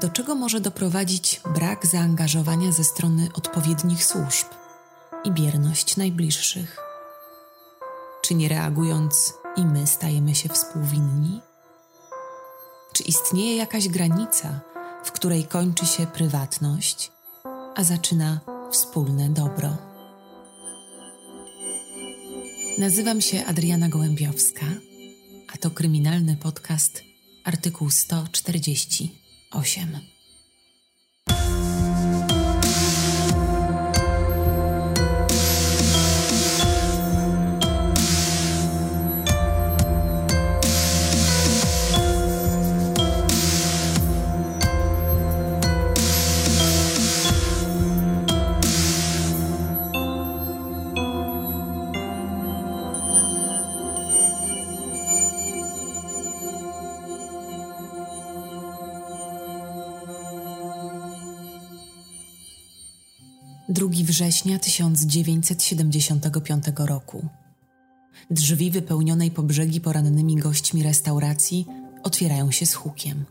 Do czego może doprowadzić brak zaangażowania ze strony odpowiednich służb i bierność najbliższych? Czy nie reagując i my stajemy się współwinni? Czy istnieje jakaś granica, w której kończy się prywatność, a zaczyna wspólne dobro? Nazywam się Adriana Gołębiowska, a to kryminalny podcast artykuł osiem. 2 września 1975 roku. Drzwi wypełnionej po brzegi porannymi gośćmi restauracji otwierają się z hukiem.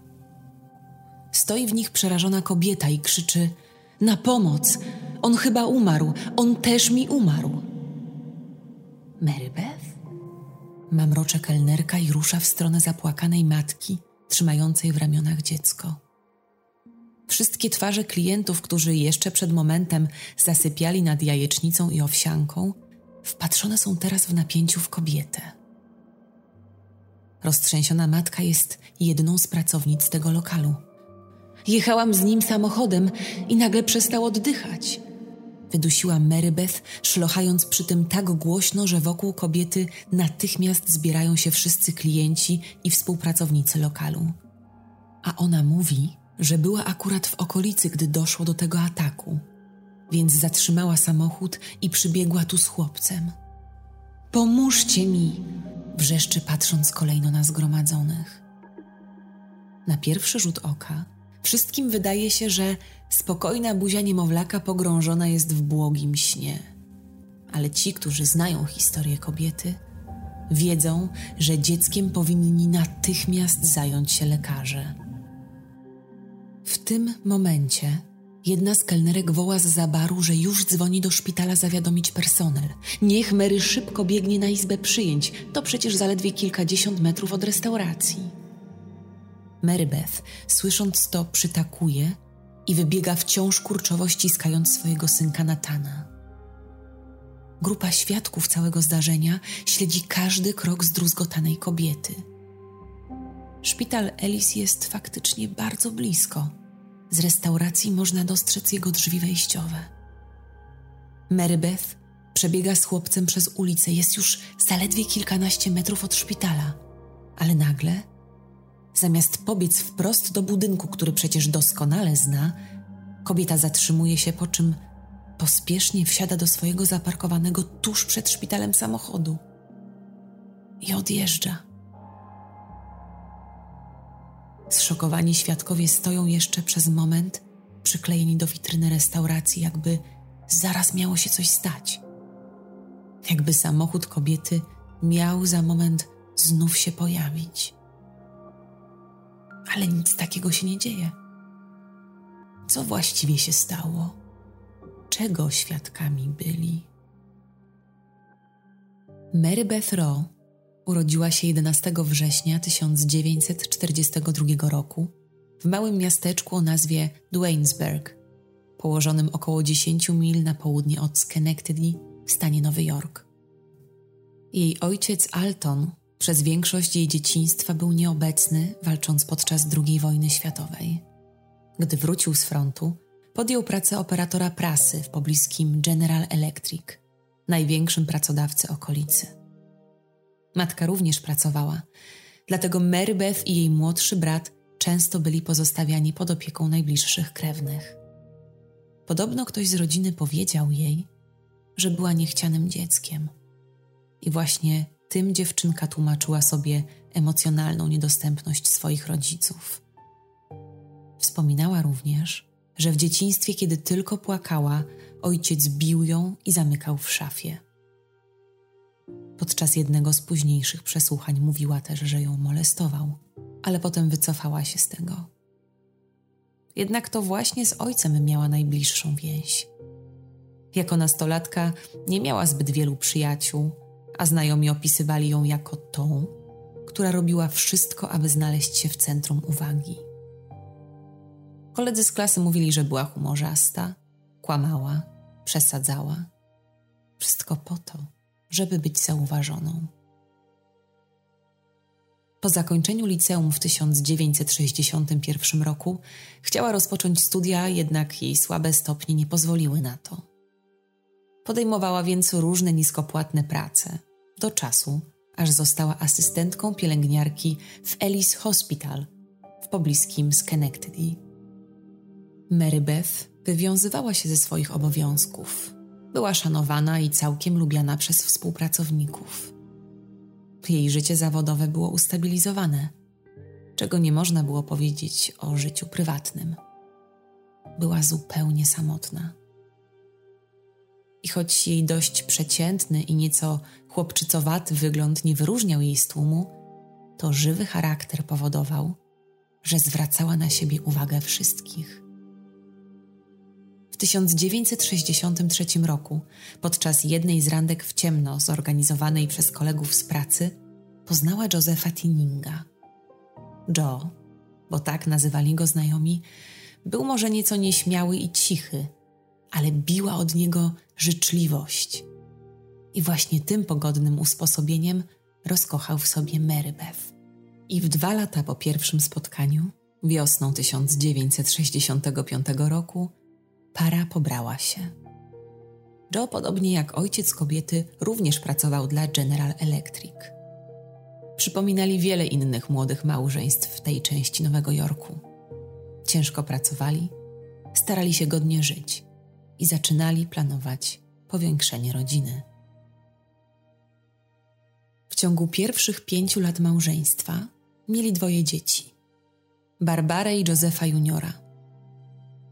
Stoi w nich przerażona kobieta i krzyczy: Na pomoc! On chyba umarł! On też mi umarł! Mary Beth? Mamrocze kelnerka i rusza w stronę zapłakanej matki, trzymającej w ramionach dziecko. Wszystkie twarze klientów, którzy jeszcze przed momentem zasypiali nad jajecznicą i owsianką, wpatrzone są teraz w napięciu w kobietę. Roztrzęsiona matka jest jedną z pracownic tego lokalu. Jechałam z nim samochodem i nagle przestał oddychać. Wydusiła Marybeth, szlochając przy tym tak głośno, że wokół kobiety natychmiast zbierają się wszyscy klienci i współpracownicy lokalu. A ona mówi, że była akurat w okolicy, gdy doszło do tego ataku, więc zatrzymała samochód i przybiegła tu z chłopcem. Pomóżcie mi! wrzeszczy patrząc kolejno na zgromadzonych. Na pierwszy rzut oka wszystkim wydaje się, że spokojna buzia niemowlaka pogrążona jest w błogim śnie. Ale ci, którzy znają historię kobiety, wiedzą, że dzieckiem powinni natychmiast zająć się lekarze w tym momencie jedna z kelnerek woła z zabaru, że już dzwoni do szpitala zawiadomić personel. Niech Mary szybko biegnie na izbę przyjęć. To przecież zaledwie kilkadziesiąt metrów od restauracji. Mary Beth, słysząc to, przytakuje i wybiega wciąż kurczowo ściskając swojego synka Natana. Grupa świadków całego zdarzenia śledzi każdy krok zdruzgotanej kobiety – Szpital Elis jest faktycznie bardzo blisko. Z restauracji można dostrzec jego drzwi wejściowe. Marybeth przebiega z chłopcem przez ulicę, jest już zaledwie kilkanaście metrów od szpitala, ale nagle, zamiast pobiec wprost do budynku, który przecież doskonale zna, kobieta zatrzymuje się, po czym pospiesznie wsiada do swojego zaparkowanego tuż przed szpitalem samochodu i odjeżdża. Zszokowani świadkowie stoją jeszcze przez moment przyklejeni do witryny restauracji, jakby zaraz miało się coś stać. Jakby samochód kobiety miał za moment znów się pojawić. Ale nic takiego się nie dzieje. Co właściwie się stało? Czego świadkami byli? Mary Beth Rowe Urodziła się 11 września 1942 roku w małym miasteczku o nazwie Duanesburg, położonym około 10 mil na południe od Schenectady w stanie Nowy Jork. Jej ojciec Alton przez większość jej dzieciństwa był nieobecny, walcząc podczas II wojny światowej. Gdy wrócił z frontu, podjął pracę operatora prasy w pobliskim General Electric, największym pracodawcy okolicy. Matka również pracowała, dlatego Mary Beth i jej młodszy brat często byli pozostawiani pod opieką najbliższych krewnych. Podobno ktoś z rodziny powiedział jej, że była niechcianym dzieckiem. I właśnie tym dziewczynka tłumaczyła sobie emocjonalną niedostępność swoich rodziców. Wspominała również, że w dzieciństwie, kiedy tylko płakała, ojciec bił ją i zamykał w szafie. Podczas jednego z późniejszych przesłuchań mówiła też, że ją molestował, ale potem wycofała się z tego. jednak to właśnie z ojcem miała najbliższą więź. Jako nastolatka nie miała zbyt wielu przyjaciół, a znajomi opisywali ją jako tą, która robiła wszystko, aby znaleźć się w centrum uwagi. Koledzy z klasy mówili, że była humorzasta, kłamała, przesadzała. Wszystko po to, żeby być zauważoną. Po zakończeniu liceum w 1961 roku chciała rozpocząć studia, jednak jej słabe stopnie nie pozwoliły na to. Podejmowała więc różne niskopłatne prace do czasu, aż została asystentką pielęgniarki w Ellis Hospital w pobliskim Schenectady. Mary Beth wywiązywała się ze swoich obowiązków. Była szanowana i całkiem lubiana przez współpracowników. Jej życie zawodowe było ustabilizowane, czego nie można było powiedzieć o życiu prywatnym. Była zupełnie samotna. I choć jej dość przeciętny i nieco chłopczycowaty wygląd nie wyróżniał jej z tłumu, to żywy charakter powodował, że zwracała na siebie uwagę wszystkich. W 1963 roku, podczas jednej z randek w ciemno zorganizowanej przez kolegów z pracy, poznała Josepha Tinninga. Joe, bo tak nazywali go znajomi, był może nieco nieśmiały i cichy, ale biła od niego życzliwość. I właśnie tym pogodnym usposobieniem rozkochał w sobie Mary Beth. I w dwa lata po pierwszym spotkaniu, wiosną 1965 roku, para pobrała się. Joe, podobnie jak ojciec kobiety, również pracował dla General Electric. Przypominali wiele innych młodych małżeństw w tej części Nowego Jorku. Ciężko pracowali, starali się godnie żyć i zaczynali planować powiększenie rodziny. W ciągu pierwszych pięciu lat małżeństwa mieli dwoje dzieci: Barbarę i Józefa Juniora –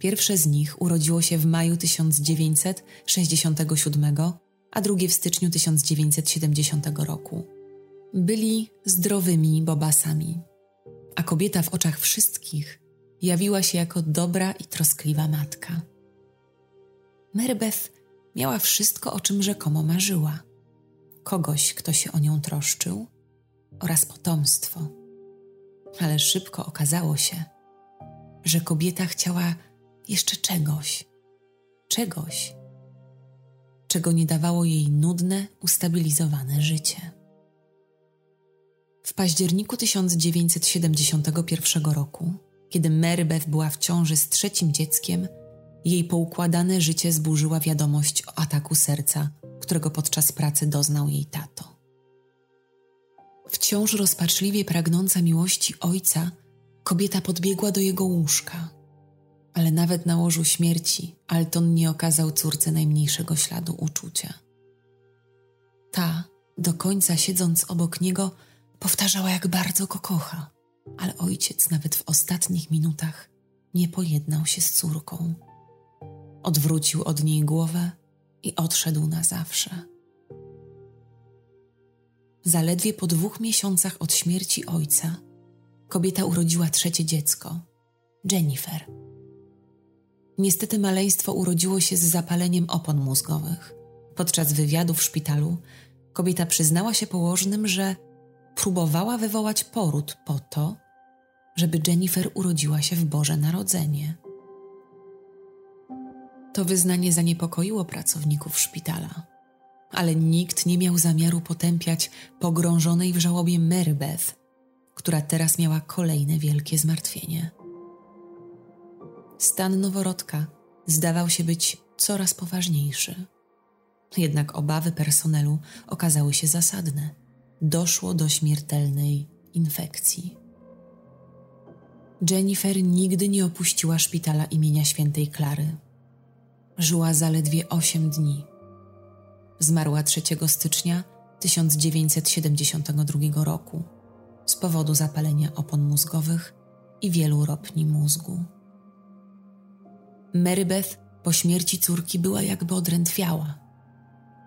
Pierwsze z nich urodziło się w maju 1967, a drugie w styczniu 1970 roku. Byli zdrowymi bobasami, a kobieta w oczach wszystkich jawiła się jako dobra i troskliwa matka. Merbeth miała wszystko, o czym rzekomo marzyła. Kogoś, kto się o nią troszczył oraz potomstwo. Ale szybko okazało się, że kobieta chciała jeszcze czegoś, czegoś, czego nie dawało jej nudne, ustabilizowane życie. W październiku 1971 roku, kiedy Mary Beth była w ciąży z trzecim dzieckiem, jej poukładane życie zburzyła wiadomość o ataku serca, którego podczas pracy doznał jej tato. Wciąż rozpaczliwie pragnąca miłości ojca, kobieta podbiegła do jego łóżka ale nawet na łożu śmierci Alton nie okazał córce najmniejszego śladu uczucia. Ta, do końca siedząc obok niego, powtarzała, jak bardzo go kocha, ale ojciec nawet w ostatnich minutach nie pojednał się z córką. Odwrócił od niej głowę i odszedł na zawsze. Zaledwie po dwóch miesiącach od śmierci ojca, kobieta urodziła trzecie dziecko, Jennifer Niestety maleństwo urodziło się z zapaleniem opon mózgowych. Podczas wywiadu w szpitalu kobieta przyznała się położnym, że próbowała wywołać poród po to, żeby Jennifer urodziła się w Boże Narodzenie. To wyznanie zaniepokoiło pracowników szpitala, ale nikt nie miał zamiaru potępiać pogrążonej w żałobie Mary Beth, która teraz miała kolejne wielkie zmartwienie. Stan noworodka zdawał się być coraz poważniejszy. Jednak obawy personelu okazały się zasadne. Doszło do śmiertelnej infekcji. Jennifer nigdy nie opuściła szpitala imienia świętej Klary. Żyła zaledwie 8 dni. Zmarła 3 stycznia 1972 roku z powodu zapalenia opon mózgowych i wielu ropni mózgu. Marybeth po śmierci córki była jakby odrętwiała,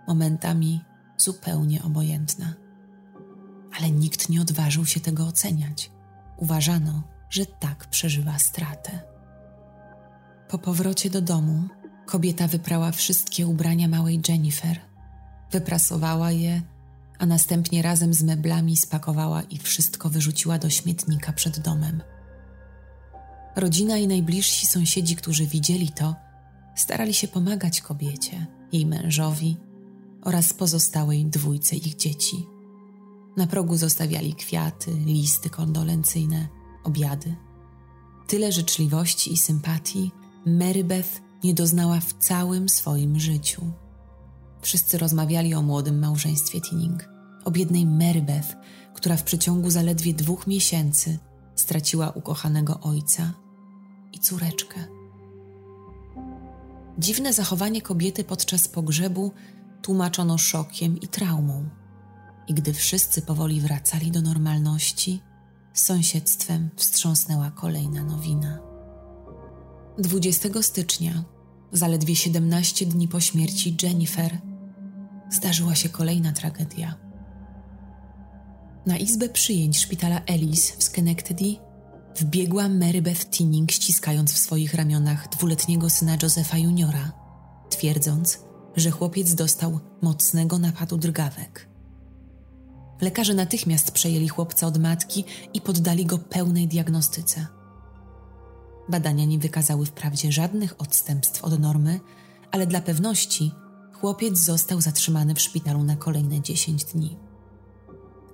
momentami zupełnie obojętna. Ale nikt nie odważył się tego oceniać. Uważano, że tak przeżywa stratę. Po powrocie do domu kobieta wyprała wszystkie ubrania małej Jennifer, wyprasowała je, a następnie razem z meblami spakowała i wszystko wyrzuciła do śmietnika przed domem. Rodzina i najbliżsi sąsiedzi, którzy widzieli to, starali się pomagać kobiecie, jej mężowi oraz pozostałej dwójce ich dzieci. Na progu zostawiali kwiaty, listy kondolencyjne, obiady. Tyle życzliwości i sympatii Mary Beth nie doznała w całym swoim życiu. Wszyscy rozmawiali o młodym małżeństwie Tinning, o biednej Mary Beth, która w przeciągu zaledwie dwóch miesięcy straciła ukochanego ojca i córeczkę. Dziwne zachowanie kobiety podczas pogrzebu tłumaczono szokiem i traumą. I gdy wszyscy powoli wracali do normalności, sąsiedztwem wstrząsnęła kolejna nowina. 20 stycznia, zaledwie 17 dni po śmierci Jennifer, zdarzyła się kolejna tragedia. Na izbę przyjęć szpitala Ellis w Schenectady wbiegła Mary Beth Tinning, ściskając w swoich ramionach dwuletniego syna Josepha Juniora, twierdząc, że chłopiec dostał mocnego napadu drgawek. Lekarze natychmiast przejęli chłopca od matki i poddali go pełnej diagnostyce. Badania nie wykazały wprawdzie żadnych odstępstw od normy, ale dla pewności chłopiec został zatrzymany w szpitalu na kolejne 10 dni.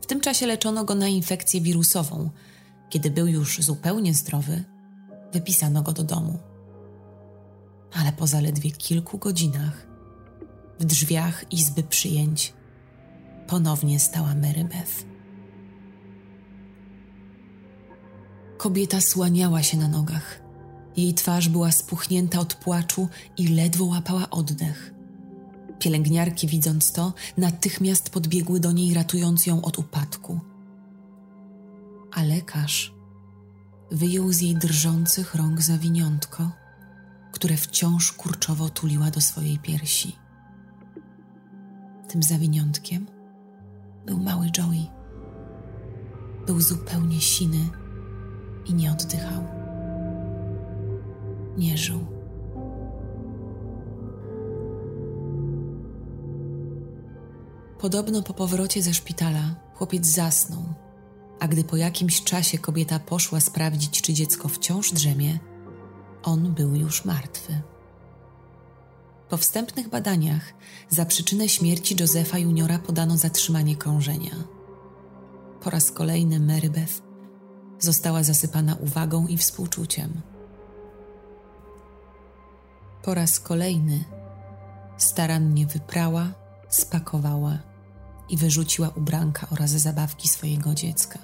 W tym czasie leczono go na infekcję wirusową. Kiedy był już zupełnie zdrowy, wypisano go do domu. Ale po zaledwie kilku godzinach w drzwiach izby przyjęć ponownie stała Mary Beth. Kobieta słaniała się na nogach. Jej twarz była spuchnięta od płaczu i ledwo łapała oddech. Pielęgniarki, widząc to, natychmiast podbiegły do niej, ratując ją od upadku. A lekarz wyjął z jej drżących rąk zawiniątko, które wciąż kurczowo tuliła do swojej piersi. Tym zawiniątkiem był mały Joey. Był zupełnie siny i nie oddychał. Nie żył. Podobno po powrocie ze szpitala chłopiec zasnął, a gdy po jakimś czasie kobieta poszła sprawdzić, czy dziecko wciąż drzemie, on był już martwy. Po wstępnych badaniach za przyczynę śmierci Josefa Juniora podano zatrzymanie krążenia. Po raz kolejny Mary Beth została zasypana uwagą i współczuciem. Po raz kolejny starannie wyprała, spakowała i wyrzuciła ubranka oraz zabawki swojego dziecka.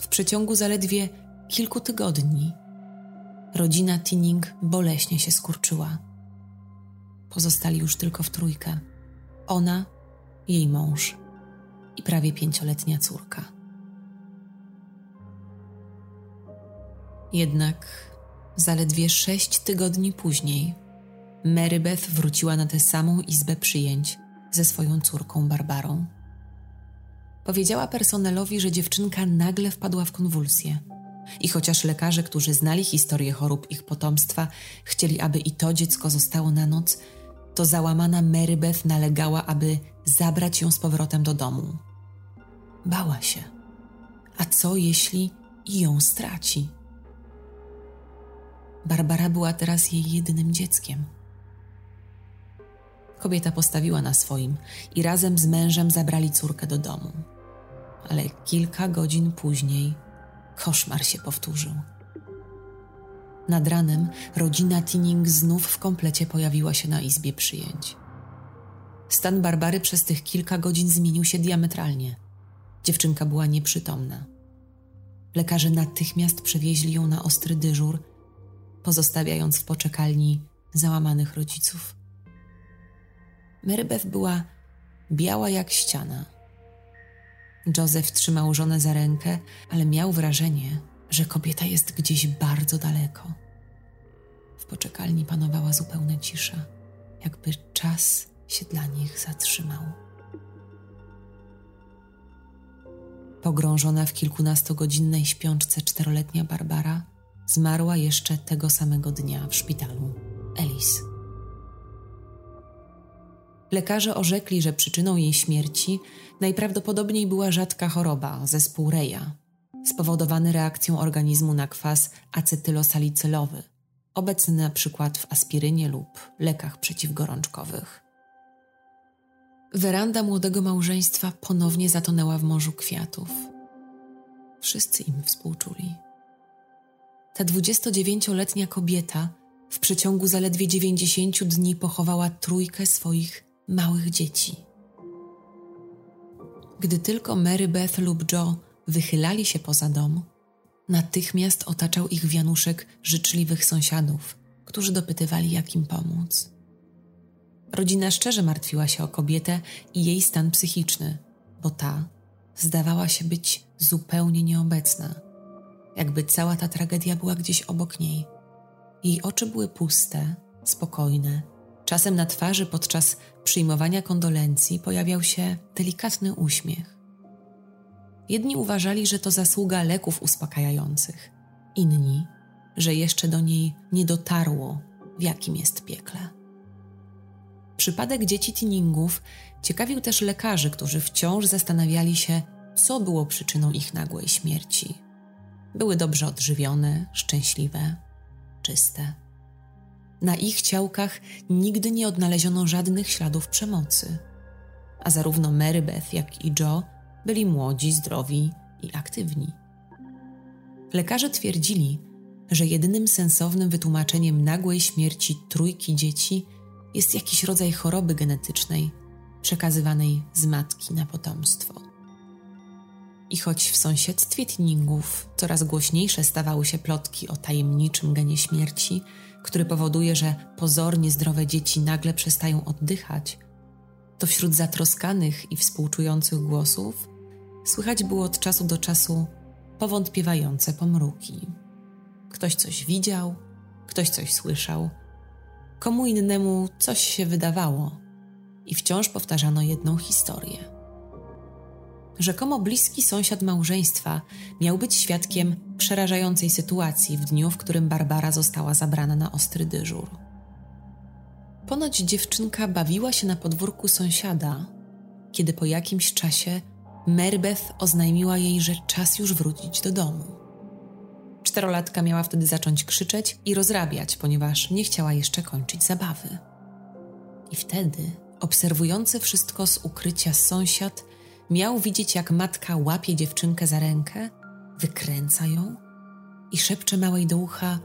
W przeciągu zaledwie kilku tygodni rodzina Tinning boleśnie się skurczyła. Pozostali już tylko w trójkę. Ona, jej mąż i prawie pięcioletnia córka. Jednak zaledwie sześć tygodni później Mary Beth wróciła na tę samą izbę przyjęć ze swoją córką Barbarą. Powiedziała personelowi, że dziewczynka nagle wpadła w konwulsję – i chociaż lekarze, którzy znali historię chorób ich potomstwa, chcieli, aby i to dziecko zostało na noc, to załamana Mary Beth nalegała, aby zabrać ją z powrotem do domu. Bała się. A co jeśli ją straci? Barbara była teraz jej jedynym dzieckiem. Kobieta postawiła na swoim i razem z mężem zabrali córkę do domu. Ale kilka godzin później koszmar się powtórzył. Nad ranem rodzina Tinning znów w komplecie pojawiła się na izbie przyjęć. Stan Barbary przez tych kilka godzin zmienił się diametralnie. Dziewczynka była nieprzytomna. Lekarze natychmiast przewieźli ją na ostry dyżur, pozostawiając w poczekalni załamanych rodziców. Mary Beth była biała jak ściana – Józef trzymał żonę za rękę, ale miał wrażenie, że kobieta jest gdzieś bardzo daleko. W poczekalni panowała zupełna cisza, jakby czas się dla nich zatrzymał. Pogrążona w kilkunastogodzinnej śpiączce czteroletnia Barbara zmarła jeszcze tego samego dnia w szpitalu Elis. Lekarze orzekli, że przyczyną jej śmierci najprawdopodobniej była rzadka choroba, zespół Reja, spowodowany reakcją organizmu na kwas acetylosalicylowy, obecny na przykład w aspirynie lub lekach przeciwgorączkowych. Weranda młodego małżeństwa ponownie zatonęła w morzu kwiatów. Wszyscy im współczuli. Ta 29-letnia kobieta w przeciągu zaledwie 90 dni pochowała trójkę swoich małych dzieci. Gdy tylko Mary Beth lub Joe wychylali się poza dom, natychmiast otaczał ich wianuszek życzliwych sąsiadów, którzy dopytywali, jak im pomóc. Rodzina szczerze martwiła się o kobietę i jej stan psychiczny, bo ta zdawała się być zupełnie nieobecna, jakby cała ta tragedia była gdzieś obok niej. Jej oczy były puste, spokojne. Czasem na twarzy podczas przyjmowania kondolencji pojawiał się delikatny uśmiech. Jedni uważali, że to zasługa leków uspokajających, inni, że jeszcze do niej nie dotarło, w jakim jest piekle. Przypadek dzieci Tinningów ciekawił też lekarzy, którzy wciąż zastanawiali się, co było przyczyną ich nagłej śmierci. Były dobrze odżywione, szczęśliwe, czyste. Na ich ciałkach nigdy nie odnaleziono żadnych śladów przemocy. A zarówno Mary Beth, jak i Joe byli młodzi, zdrowi i aktywni. Lekarze twierdzili, że jedynym sensownym wytłumaczeniem nagłej śmierci trójki dzieci jest jakiś rodzaj choroby genetycznej przekazywanej z matki na potomstwo. I choć w sąsiedztwie Tinningów coraz głośniejsze stawały się plotki o tajemniczym genie śmierci, który powoduje, że pozornie zdrowe dzieci nagle przestają oddychać, to wśród zatroskanych i współczujących głosów słychać było od czasu do czasu powątpiewające pomruki. Ktoś coś widział, ktoś coś słyszał, komu innemu coś się wydawało i wciąż powtarzano jedną historię. Rzekomo bliski sąsiad małżeństwa miał być świadkiem przerażającej sytuacji w dniu, w którym Barbara została zabrana na ostry dyżur. Ponoć dziewczynka bawiła się na podwórku sąsiada, kiedy po jakimś czasie Merbeth oznajmiła jej, że czas już wrócić do domu. Czterolatka miała wtedy zacząć krzyczeć i rozrabiać, ponieważ nie chciała jeszcze kończyć zabawy. I wtedy, obserwujący wszystko z ukrycia sąsiad, miał widzieć, jak matka łapie dziewczynkę za rękę, wykręca ją i szepcze małej do ucha: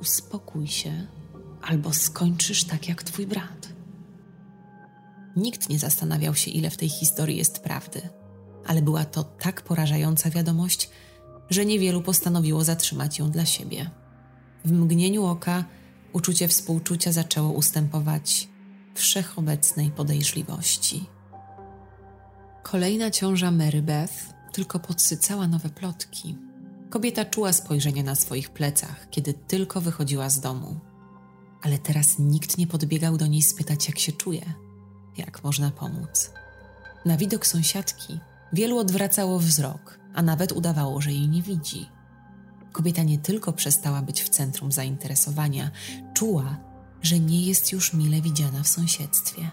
Uspokój się, albo skończysz tak jak twój brat. Nikt nie zastanawiał się, ile w tej historii jest prawdy, ale była to tak porażająca wiadomość, że niewielu postanowiło zatrzymać ją dla siebie. W mgnieniu oka uczucie współczucia zaczęło ustępować wszechobecnej podejrzliwości. Kolejna ciąża Mary Beth tylko podsycała nowe plotki. Kobieta czuła spojrzenie na swoich plecach, kiedy tylko wychodziła z domu. Ale teraz nikt nie podbiegał do niej spytać, jak się czuje, jak można pomóc. Na widok sąsiadki wielu odwracało wzrok, a nawet udawało, że jej nie widzi. Kobieta nie tylko przestała być w centrum zainteresowania, czuła, że nie jest już mile widziana w sąsiedztwie.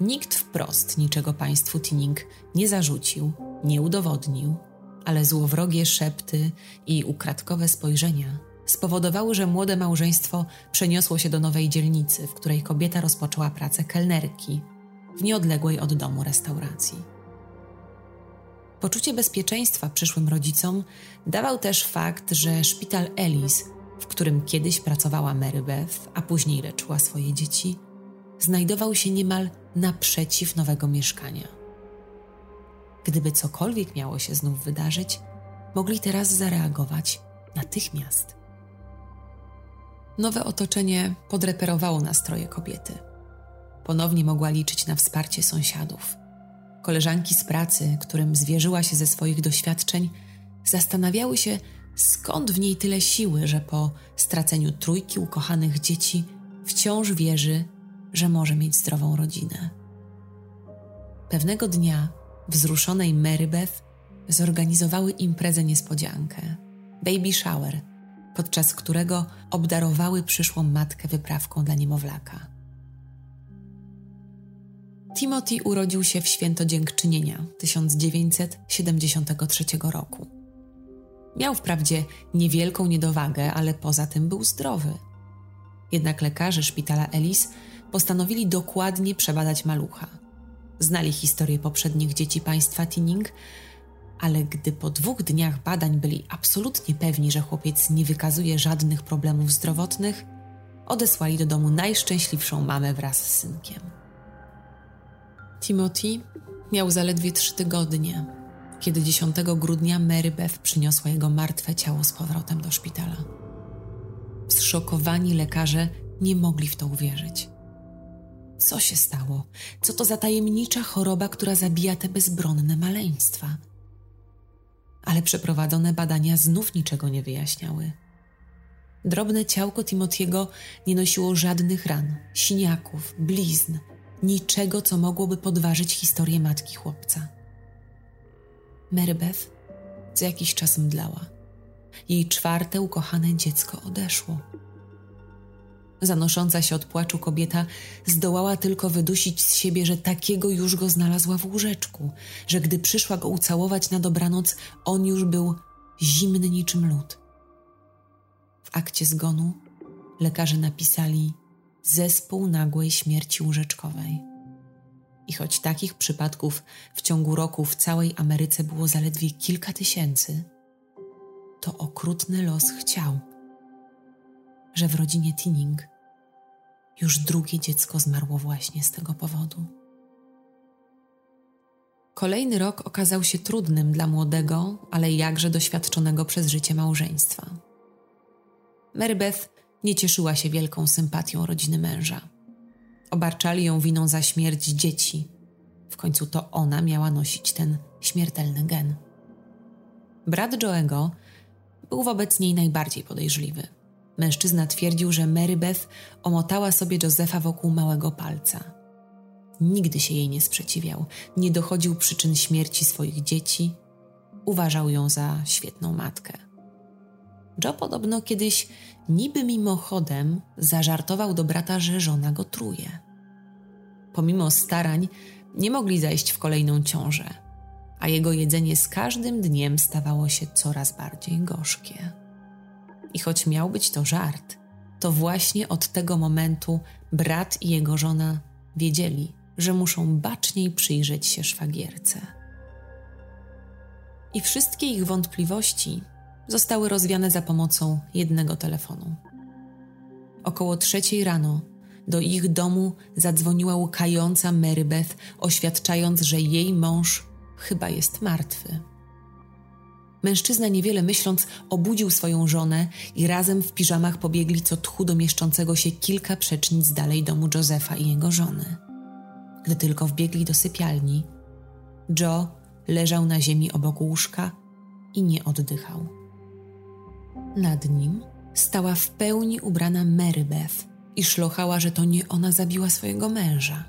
Nikt wprost niczego państwu Tinning nie zarzucił, nie udowodnił, ale złowrogie szepty i ukradkowe spojrzenia spowodowały, że młode małżeństwo przeniosło się do nowej dzielnicy, w której kobieta rozpoczęła pracę kelnerki w nieodległej od domu restauracji. Poczucie bezpieczeństwa przyszłym rodzicom dawał też fakt, że szpital Ellis, w którym kiedyś pracowała Mary Beth, a później leczyła swoje dzieci, znajdował się niemal naprzeciw nowego mieszkania. Gdyby cokolwiek miało się znów wydarzyć, mogli teraz zareagować natychmiast. Nowe otoczenie podreperowało nastroje kobiety. Ponownie mogła liczyć na wsparcie sąsiadów. Koleżanki z pracy, którym zwierzyła się ze swoich doświadczeń, zastanawiały się, skąd w niej tyle siły, że po straceniu trójki ukochanych dzieci wciąż wierzy, że może mieć zdrową rodzinę. Pewnego dnia wzruszonej Mary Beth zorganizowały imprezę niespodziankę baby shower podczas którego obdarowały przyszłą matkę wyprawką dla niemowlaka. Timothy urodził się w święto dziękczynienia 1973 roku. Miał wprawdzie niewielką niedowagę, ale poza tym był zdrowy. Jednak lekarze szpitala Ellis postanowili dokładnie przebadać malucha. Znali historię poprzednich dzieci państwa Tinning, ale gdy po dwóch dniach badań byli absolutnie pewni, że chłopiec nie wykazuje żadnych problemów zdrowotnych, odesłali do domu najszczęśliwszą mamę wraz z synkiem. Timothy miał zaledwie trzy tygodnie, kiedy 10 grudnia Mary Beth przyniosła jego martwe ciało z powrotem do szpitala. Zszokowani lekarze nie mogli w to uwierzyć. Co się stało? Co to za tajemnicza choroba, która zabija te bezbronne maleństwa? Ale przeprowadzone badania znów niczego nie wyjaśniały. Drobne ciałko Timotiego nie nosiło żadnych ran, siniaków, blizn, niczego, co mogłoby podważyć historię matki chłopca. Marybeth co jakiś czas mdlała. Jej czwarte ukochane dziecko odeszło. Zanosząca się od płaczu kobieta zdołała tylko wydusić z siebie, że takiego już go znalazła w łóżeczku, że gdy przyszła go ucałować na dobranoc, on już był zimny niczym lód. W akcie zgonu lekarze napisali zespół nagłej śmierci łóżeczkowej. I choć takich przypadków w ciągu roku w całej Ameryce było zaledwie kilka tysięcy, to okrutny los chciał, że w rodzinie Tinning już drugie dziecko zmarło właśnie z tego powodu. Kolejny rok okazał się trudnym dla młodego, ale jakże doświadczonego przez życie małżeństwa. Mary Beth nie cieszyła się wielką sympatią rodziny męża. Obarczali ją winą za śmierć dzieci. W końcu to ona miała nosić ten śmiertelny gen. Brat Joego był wobec niej najbardziej podejrzliwy. Mężczyzna twierdził, że Mary Beth omotała sobie Józefa wokół małego palca. Nigdy się jej nie sprzeciwiał, nie dochodził przyczyn śmierci swoich dzieci, uważał ją za świetną matkę. Joe podobno kiedyś niby mimochodem zażartował do brata, że żona go truje. Pomimo starań nie mogli zajść w kolejną ciążę, a jego jedzenie z każdym dniem stawało się coraz bardziej gorzkie. I choć miał być to żart, to właśnie od tego momentu brat i jego żona wiedzieli, że muszą baczniej przyjrzeć się szwagierce. I wszystkie ich wątpliwości zostały rozwiane za pomocą jednego telefonu. Około trzeciej rano do ich domu zadzwoniła łkająca Mary Beth, oświadczając, że jej mąż chyba jest martwy. Mężczyzna, niewiele myśląc, obudził swoją żonę i razem w piżamach pobiegli co tchu do mieszczącego się kilka przecznic dalej domu Josefa i jego żony. Gdy tylko wbiegli do sypialni, Joe leżał na ziemi obok łóżka i nie oddychał. Nad nim stała w pełni ubrana Mary Beth i szlochała, że to nie ona zabiła swojego męża.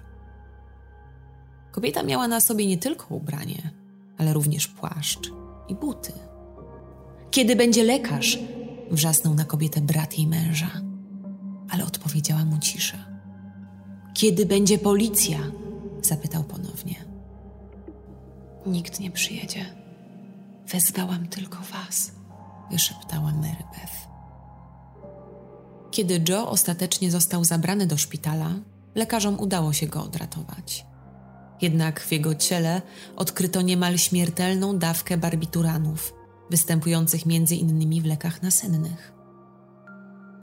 Kobieta miała na sobie nie tylko ubranie, ale również płaszcz i buty. Kiedy będzie lekarz? wrzasnął na kobietę brat jej męża, ale odpowiedziała mu cisza. Kiedy będzie policja? zapytał ponownie. Nikt nie przyjedzie. Wezwałam tylko was wyszeptała Mary Beth. Kiedy Joe ostatecznie został zabrany do szpitala, lekarzom udało się go odratować. Jednak w jego ciele odkryto niemal śmiertelną dawkę barbituranów, występujących między innymi w lekach nasennych.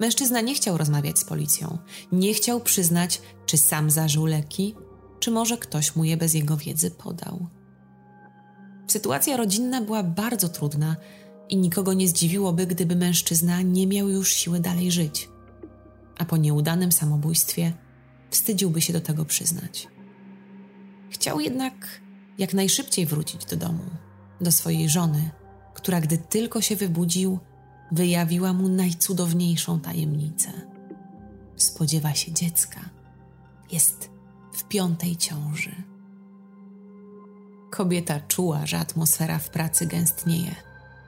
Mężczyzna nie chciał rozmawiać z policją, nie chciał przyznać, czy sam zażył leki, czy może ktoś mu je bez jego wiedzy podał. Sytuacja rodzinna była bardzo trudna i nikogo nie zdziwiłoby, gdyby mężczyzna nie miał już siły dalej żyć, a po nieudanym samobójstwie wstydziłby się do tego przyznać. Chciał jednak jak najszybciej wrócić do domu, do swojej żony, która gdy tylko się wybudził, wyjawiła mu najcudowniejszą tajemnicę. Spodziewa się dziecka. Jest w piątej ciąży. Kobieta czuła, że atmosfera w pracy gęstnieje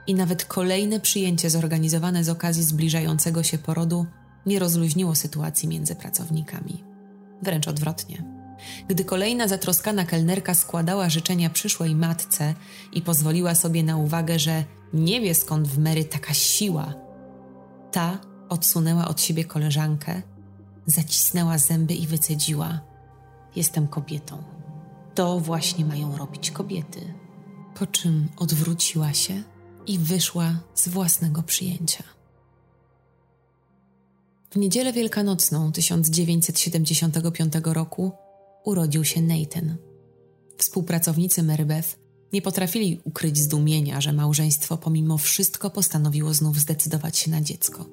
i nawet kolejne przyjęcie zorganizowane z okazji zbliżającego się porodu nie rozluźniło sytuacji między pracownikami. Wręcz odwrotnie. Gdy kolejna zatroskana kelnerka składała życzenia przyszłej matce i pozwoliła sobie na uwagę, że nie wie skąd w Mary taka siła, ta odsunęła od siebie koleżankę, zacisnęła zęby i wycedziła: Jestem kobietą. To właśnie mają robić kobiety. Po czym odwróciła się i wyszła z własnego przyjęcia. W niedzielę wielkanocną 1975 roku urodził się Nathan. Współpracownicy Marybeth nie potrafili ukryć zdumienia, że małżeństwo pomimo wszystko postanowiło znów zdecydować się na dziecko.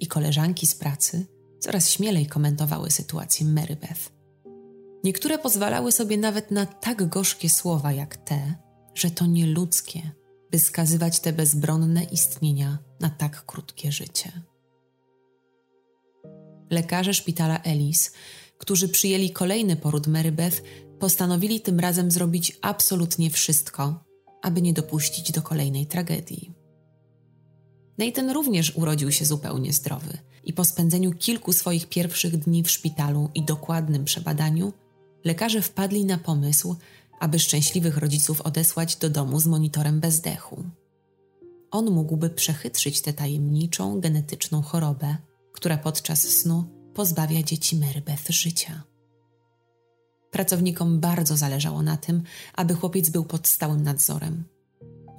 I koleżanki z pracy coraz śmielej komentowały sytuację Marybeth. Niektóre pozwalały sobie nawet na tak gorzkie słowa jak te, że to nieludzkie, by skazywać te bezbronne istnienia na tak krótkie życie. Lekarze szpitala Ellis, którzy przyjęli kolejny poród Marybeth, postanowili tym razem zrobić absolutnie wszystko, aby nie dopuścić do kolejnej tragedii. Nathan również urodził się zupełnie zdrowy i po spędzeniu kilku swoich pierwszych dni w szpitalu i dokładnym przebadaniu, lekarze wpadli na pomysł, aby szczęśliwych rodziców odesłać do domu z monitorem bezdechu. On mógłby przechytrzyć tę tajemniczą genetyczną chorobę, która podczas snu pozbawia dzieci Marybeth życia. Pracownikom bardzo zależało na tym, aby chłopiec był pod stałym nadzorem.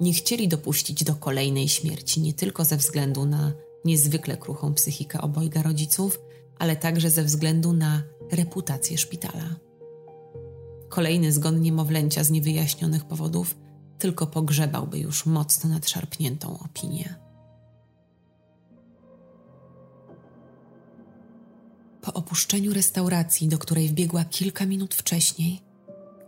Nie chcieli dopuścić do kolejnej śmierci nie tylko ze względu na niezwykle kruchą psychikę obojga rodziców, ale także ze względu na reputację szpitala. Kolejny zgon niemowlęcia z niewyjaśnionych powodów tylko pogrzebałby już mocno nadszarpniętą opinię. Po opuszczeniu restauracji, do której wbiegła kilka minut wcześniej,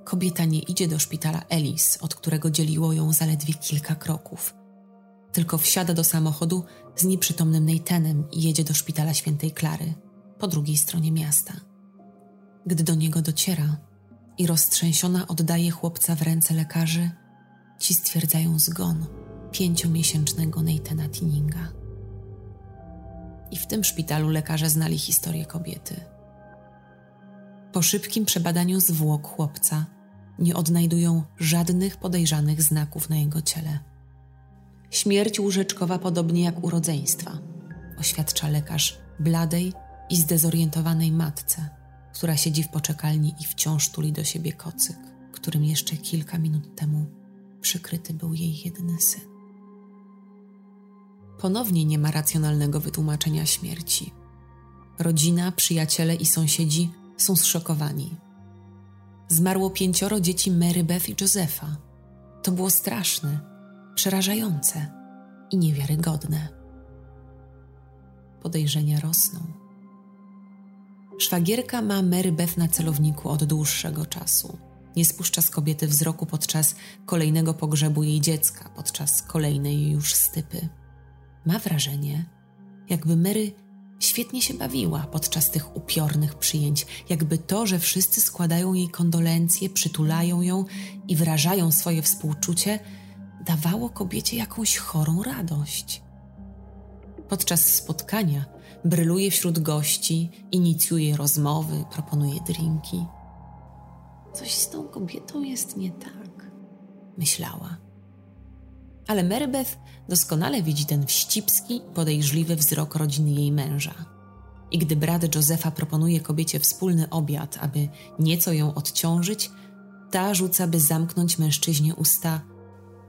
kobieta nie idzie do szpitala Ellis, od którego dzieliło ją zaledwie kilka kroków, tylko wsiada do samochodu z nieprzytomnym Nathanem i jedzie do szpitala świętej Klary, po drugiej stronie miasta. Gdy do niego dociera i roztrzęsiona oddaje chłopca w ręce lekarzy, ci stwierdzają zgon pięciomiesięcznego Nathana Tinninga. I w tym szpitalu lekarze znali historię kobiety. Po szybkim przebadaniu zwłok chłopca nie odnajdują żadnych podejrzanych znaków na jego ciele. Śmierć łóżeczkowa podobnie jak u rodzeństwa, oświadcza lekarz bladej i zdezorientowanej matce, która siedzi w poczekalni i wciąż tuli do siebie kocyk, którym jeszcze kilka minut temu przykryty był jej jedyny syn. Ponownie nie ma racjonalnego wytłumaczenia śmierci. Rodzina, przyjaciele i sąsiedzi są zszokowani. Zmarło pięcioro dzieci Mary Beth i Josefa. To było straszne, przerażające i niewiarygodne. Podejrzenia rosną. Szwagierka ma Mary Beth na celowniku od dłuższego czasu. Nie spuszcza z kobiety wzroku podczas kolejnego pogrzebu jej dziecka, podczas kolejnej już stypy. Ma wrażenie, jakby Mary świetnie się bawiła podczas tych upiornych przyjęć, jakby to, że wszyscy składają jej kondolencje, przytulają ją i wyrażają swoje współczucie, dawało kobiecie jakąś chorą radość. Podczas spotkania bryluje wśród gości, inicjuje rozmowy, proponuje drinki. Coś z tą kobietą jest nie tak, myślała. Ale Marybeth doskonale widzi ten wścibski, podejrzliwy wzrok rodziny jej męża. I gdy brat Josefa proponuje kobiecie wspólny obiad, aby nieco ją odciążyć, ta rzuca, by zamknąć mężczyźnie usta.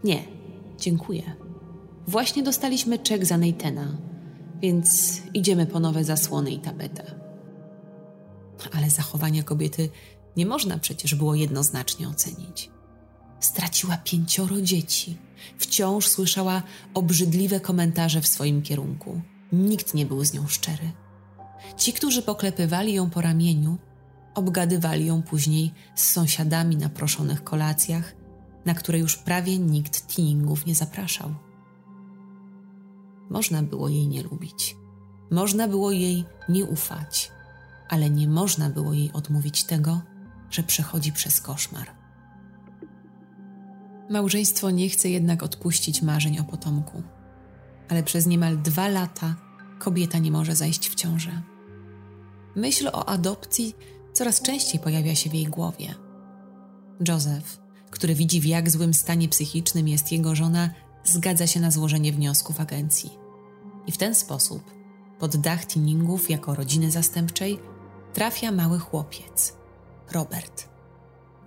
Nie, dziękuję. Właśnie dostaliśmy czek za Neitena, więc idziemy po nowe zasłony i tapetę. Ale zachowania kobiety nie można przecież było jednoznacznie ocenić. Straciła pięcioro dzieci. Wciąż słyszała obrzydliwe komentarze w swoim kierunku. Nikt nie był z nią szczery. Ci, którzy poklepywali ją po ramieniu, obgadywali ją później z sąsiadami na proszonych kolacjach, na które już prawie nikt tiningów nie zapraszał. Można było jej nie lubić, można było jej nie ufać, ale nie można było jej odmówić tego, że przechodzi przez koszmar. Małżeństwo nie chce jednak odpuścić marzeń o potomku, ale przez niemal dwa lata kobieta nie może zajść w ciążę. Myśl o adopcji coraz częściej pojawia się w jej głowie. Joseph, który widzi w jak złym stanie psychicznym jest jego żona, zgadza się na złożenie wniosku w agencji. I w ten sposób, pod dach Tinningów jako rodziny zastępczej, trafia mały chłopiec, Robert.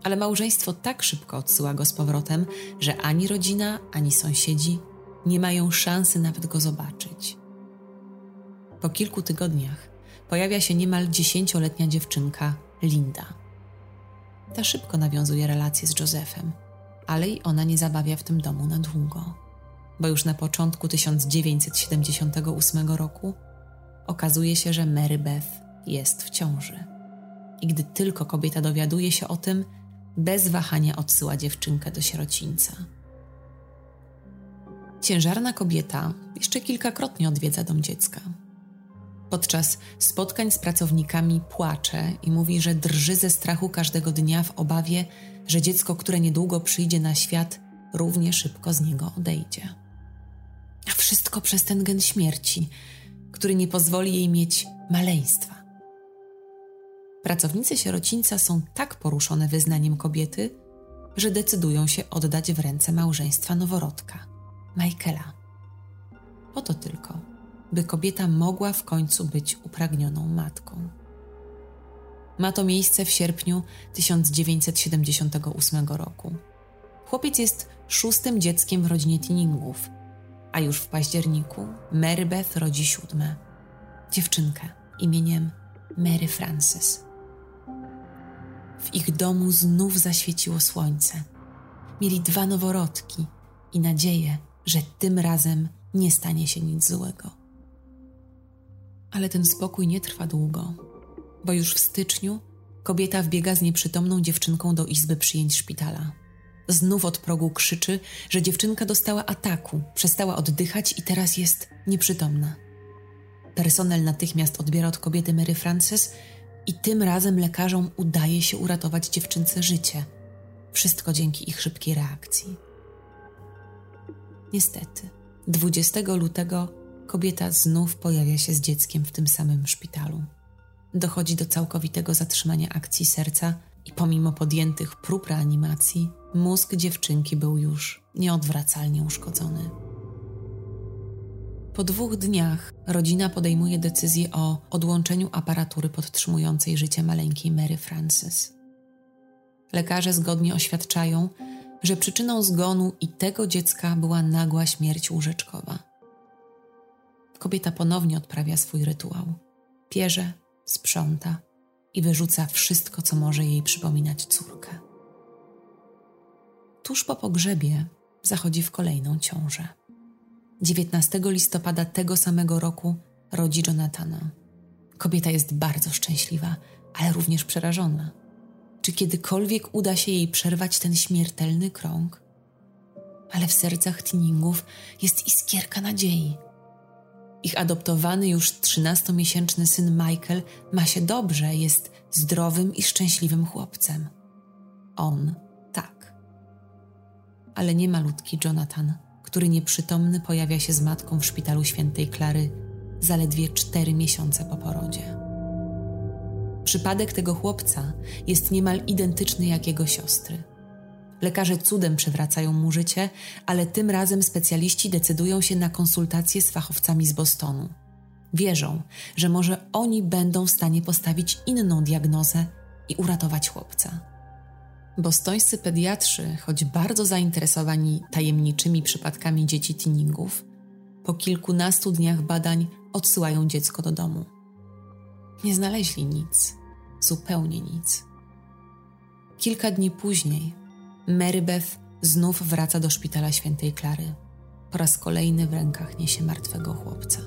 Ale małżeństwo tak szybko odsyła go z powrotem, że ani rodzina, ani sąsiedzi nie mają szansy nawet go zobaczyć. Po kilku tygodniach pojawia się niemal dziesięcioletnia dziewczynka, Linda. Ta szybko nawiązuje relacje z Josephem, ale i ona nie zabawia w tym domu na długo, bo już na początku 1978 roku okazuje się, że Mary Beth jest w ciąży. I gdy tylko kobieta dowiaduje się o tym, bez wahania odsyła dziewczynkę do sierocińca. Ciężarna kobieta jeszcze kilkakrotnie odwiedza dom dziecka. Podczas spotkań z pracownikami płacze i mówi, że drży ze strachu każdego dnia w obawie, że dziecko, które niedługo przyjdzie na świat, równie szybko z niego odejdzie. A wszystko przez ten gen śmierci, który nie pozwoli jej mieć maleństwa. Pracownicy sierocińca są tak poruszone wyznaniem kobiety, że decydują się oddać w ręce małżeństwa noworodka, Michaela. Po to tylko, by kobieta mogła w końcu być upragnioną matką. Ma to miejsce w sierpniu 1978 roku. Chłopiec jest szóstym dzieckiem w rodzinie Tinningów, a już w październiku Mary Beth rodzi siódme dziewczynkę imieniem Mary Frances. W ich domu znów zaświeciło słońce. Mieli dwa noworodki i nadzieję, że tym razem nie stanie się nic złego. Ale ten spokój nie trwa długo, bo już w styczniu kobieta wbiega z nieprzytomną dziewczynką do izby przyjęć szpitala. Znów od progu krzyczy, że dziewczynka dostała ataku, przestała oddychać i teraz jest nieprzytomna. Personel natychmiast odbiera od kobiety Mary Frances i tym razem lekarzom udaje się uratować dziewczynce życie. Wszystko dzięki ich szybkiej reakcji. Niestety, 20 lutego kobieta znów pojawia się z dzieckiem w tym samym szpitalu. Dochodzi do całkowitego zatrzymania akcji serca i pomimo podjętych prób reanimacji, mózg dziewczynki był już nieodwracalnie uszkodzony. Po dwóch dniach rodzina podejmuje decyzję o odłączeniu aparatury podtrzymującej życie maleńkiej Mary Frances. Lekarze zgodnie oświadczają, że przyczyną zgonu i tego dziecka była nagła śmierć łóżeczkowa. Kobieta ponownie odprawia swój rytuał. Pierze, sprząta i wyrzuca wszystko, co może jej przypominać córkę. Tuż po pogrzebie zachodzi w kolejną ciążę. 19 listopada tego samego roku rodzi Jonathana. Kobieta jest bardzo szczęśliwa, ale również przerażona. Czy kiedykolwiek uda się jej przerwać ten śmiertelny krąg? Ale w sercach Tinningów jest iskierka nadziei. Ich adoptowany już 13-miesięczny syn Michael ma się dobrze, jest zdrowym i szczęśliwym chłopcem. On tak. Ale nie malutki Jonathan który nieprzytomny pojawia się z matką w szpitalu świętej Klary zaledwie cztery miesiące po porodzie. Przypadek tego chłopca jest niemal identyczny jak jego siostry. Lekarze cudem przywracają mu życie, ale tym razem specjaliści decydują się na konsultacje z fachowcami z Bostonu. Wierzą, że może oni będą w stanie postawić inną diagnozę i uratować chłopca. Bostońscy pediatrzy, choć bardzo zainteresowani tajemniczymi przypadkami dzieci Tinningów, po kilkunastu dniach badań odsyłają dziecko do domu. Nie znaleźli nic, zupełnie nic. Kilka dni później Mary Beth znów wraca do szpitala świętej Klary. Po raz kolejny w rękach niesie martwego chłopca.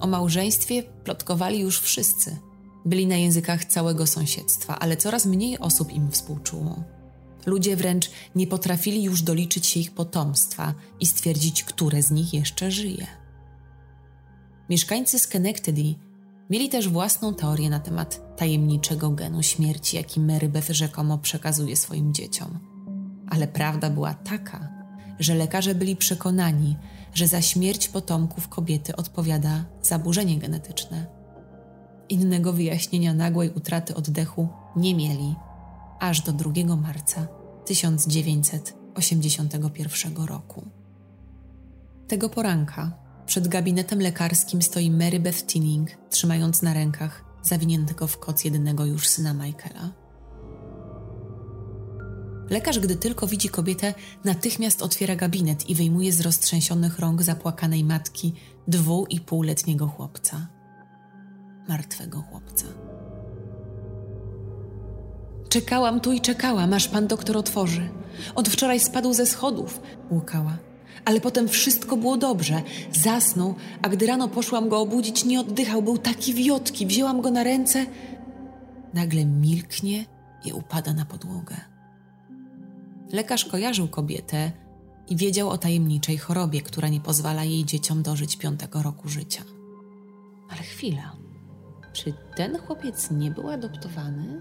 O małżeństwie plotkowali już wszyscy – byli na językach całego sąsiedztwa, ale coraz mniej osób im współczuło. Ludzie wręcz nie potrafili już doliczyć się ich potomstwa i stwierdzić, które z nich jeszcze żyje. Mieszkańcy Schenectady mieli też własną teorię na temat tajemniczego genu śmierci, jaki Marybeth rzekomo przekazuje swoim dzieciom. Ale prawda była taka, że lekarze byli przekonani, że za śmierć potomków kobiety odpowiada zaburzenie genetyczne. Innego wyjaśnienia nagłej utraty oddechu nie mieli aż do 2 marca 1981 roku. Tego poranka przed gabinetem lekarskim stoi Mary Beth Tinning, trzymając na rękach zawiniętego w koc jedynego już syna Michaela. Lekarz, gdy tylko widzi kobietę, natychmiast otwiera gabinet i wyjmuje z roztrzęsionych rąk zapłakanej matki dwu i półletniego chłopca. Martwego chłopca. Czekałam tu i czekałam, aż pan doktor otworzy. Od wczoraj spadł ze schodów, łukała. Ale potem wszystko było dobrze. Zasnął, a gdy rano poszłam go obudzić, nie oddychał, był taki wiotki. Wzięłam go na ręce. Nagle milknie i upada na podłogę. Lekarz kojarzył kobietę i wiedział o tajemniczej chorobie, która nie pozwala jej dzieciom dożyć piątego roku życia. Ale chwila. Czy ten chłopiec nie był adoptowany?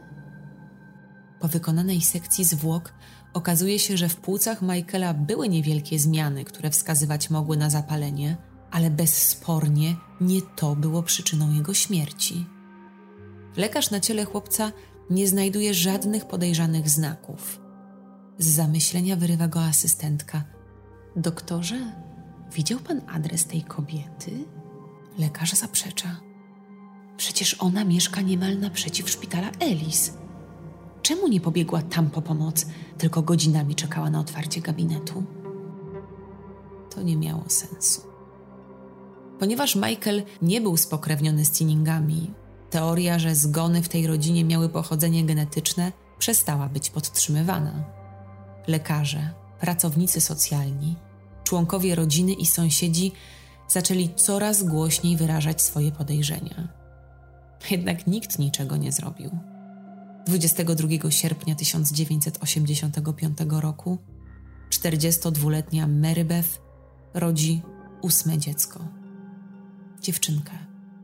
Po wykonanej sekcji zwłok okazuje się, że w płucach Michaela były niewielkie zmiany, które wskazywać mogły na zapalenie, ale bezspornie nie to było przyczyną jego śmierci. Lekarz na ciele chłopca nie znajduje żadnych podejrzanych znaków. Z zamyślenia wyrywa go asystentka. Doktorze, widział pan adres tej kobiety? Lekarz zaprzecza. Przecież ona mieszka niemal naprzeciw szpitala Elis. Czemu nie pobiegła tam po pomoc, tylko godzinami czekała na otwarcie gabinetu? To nie miało sensu. Ponieważ Michael nie był spokrewniony z Tinningami, teoria, że zgony w tej rodzinie miały pochodzenie genetyczne, przestała być podtrzymywana. Lekarze, pracownicy socjalni, członkowie rodziny i sąsiedzi zaczęli coraz głośniej wyrażać swoje podejrzenia. Jednak nikt niczego nie zrobił. 22 sierpnia 1985 roku 42-letnia Mary Beth rodzi ósme dziecko. Dziewczynkę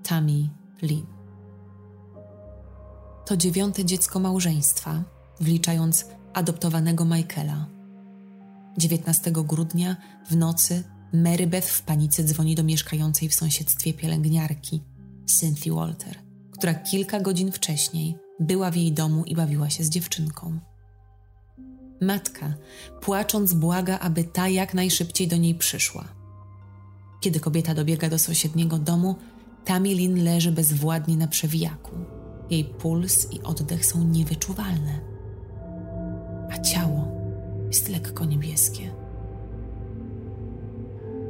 Tammy Lynn. To dziewiąte dziecko małżeństwa, wliczając adoptowanego Michaela. 19 grudnia w nocy Mary Beth w panice dzwoni do mieszkającej w sąsiedztwie pielęgniarki, Cynthia Walter, która kilka godzin wcześniej była w jej domu i bawiła się z dziewczynką. Matka, płacząc, błaga, aby ta jak najszybciej do niej przyszła. Kiedy kobieta dobiega do sąsiedniego domu, Tamilin leży bezwładnie na przewijaku. Jej puls i oddech są niewyczuwalne, a ciało jest lekko niebieskie.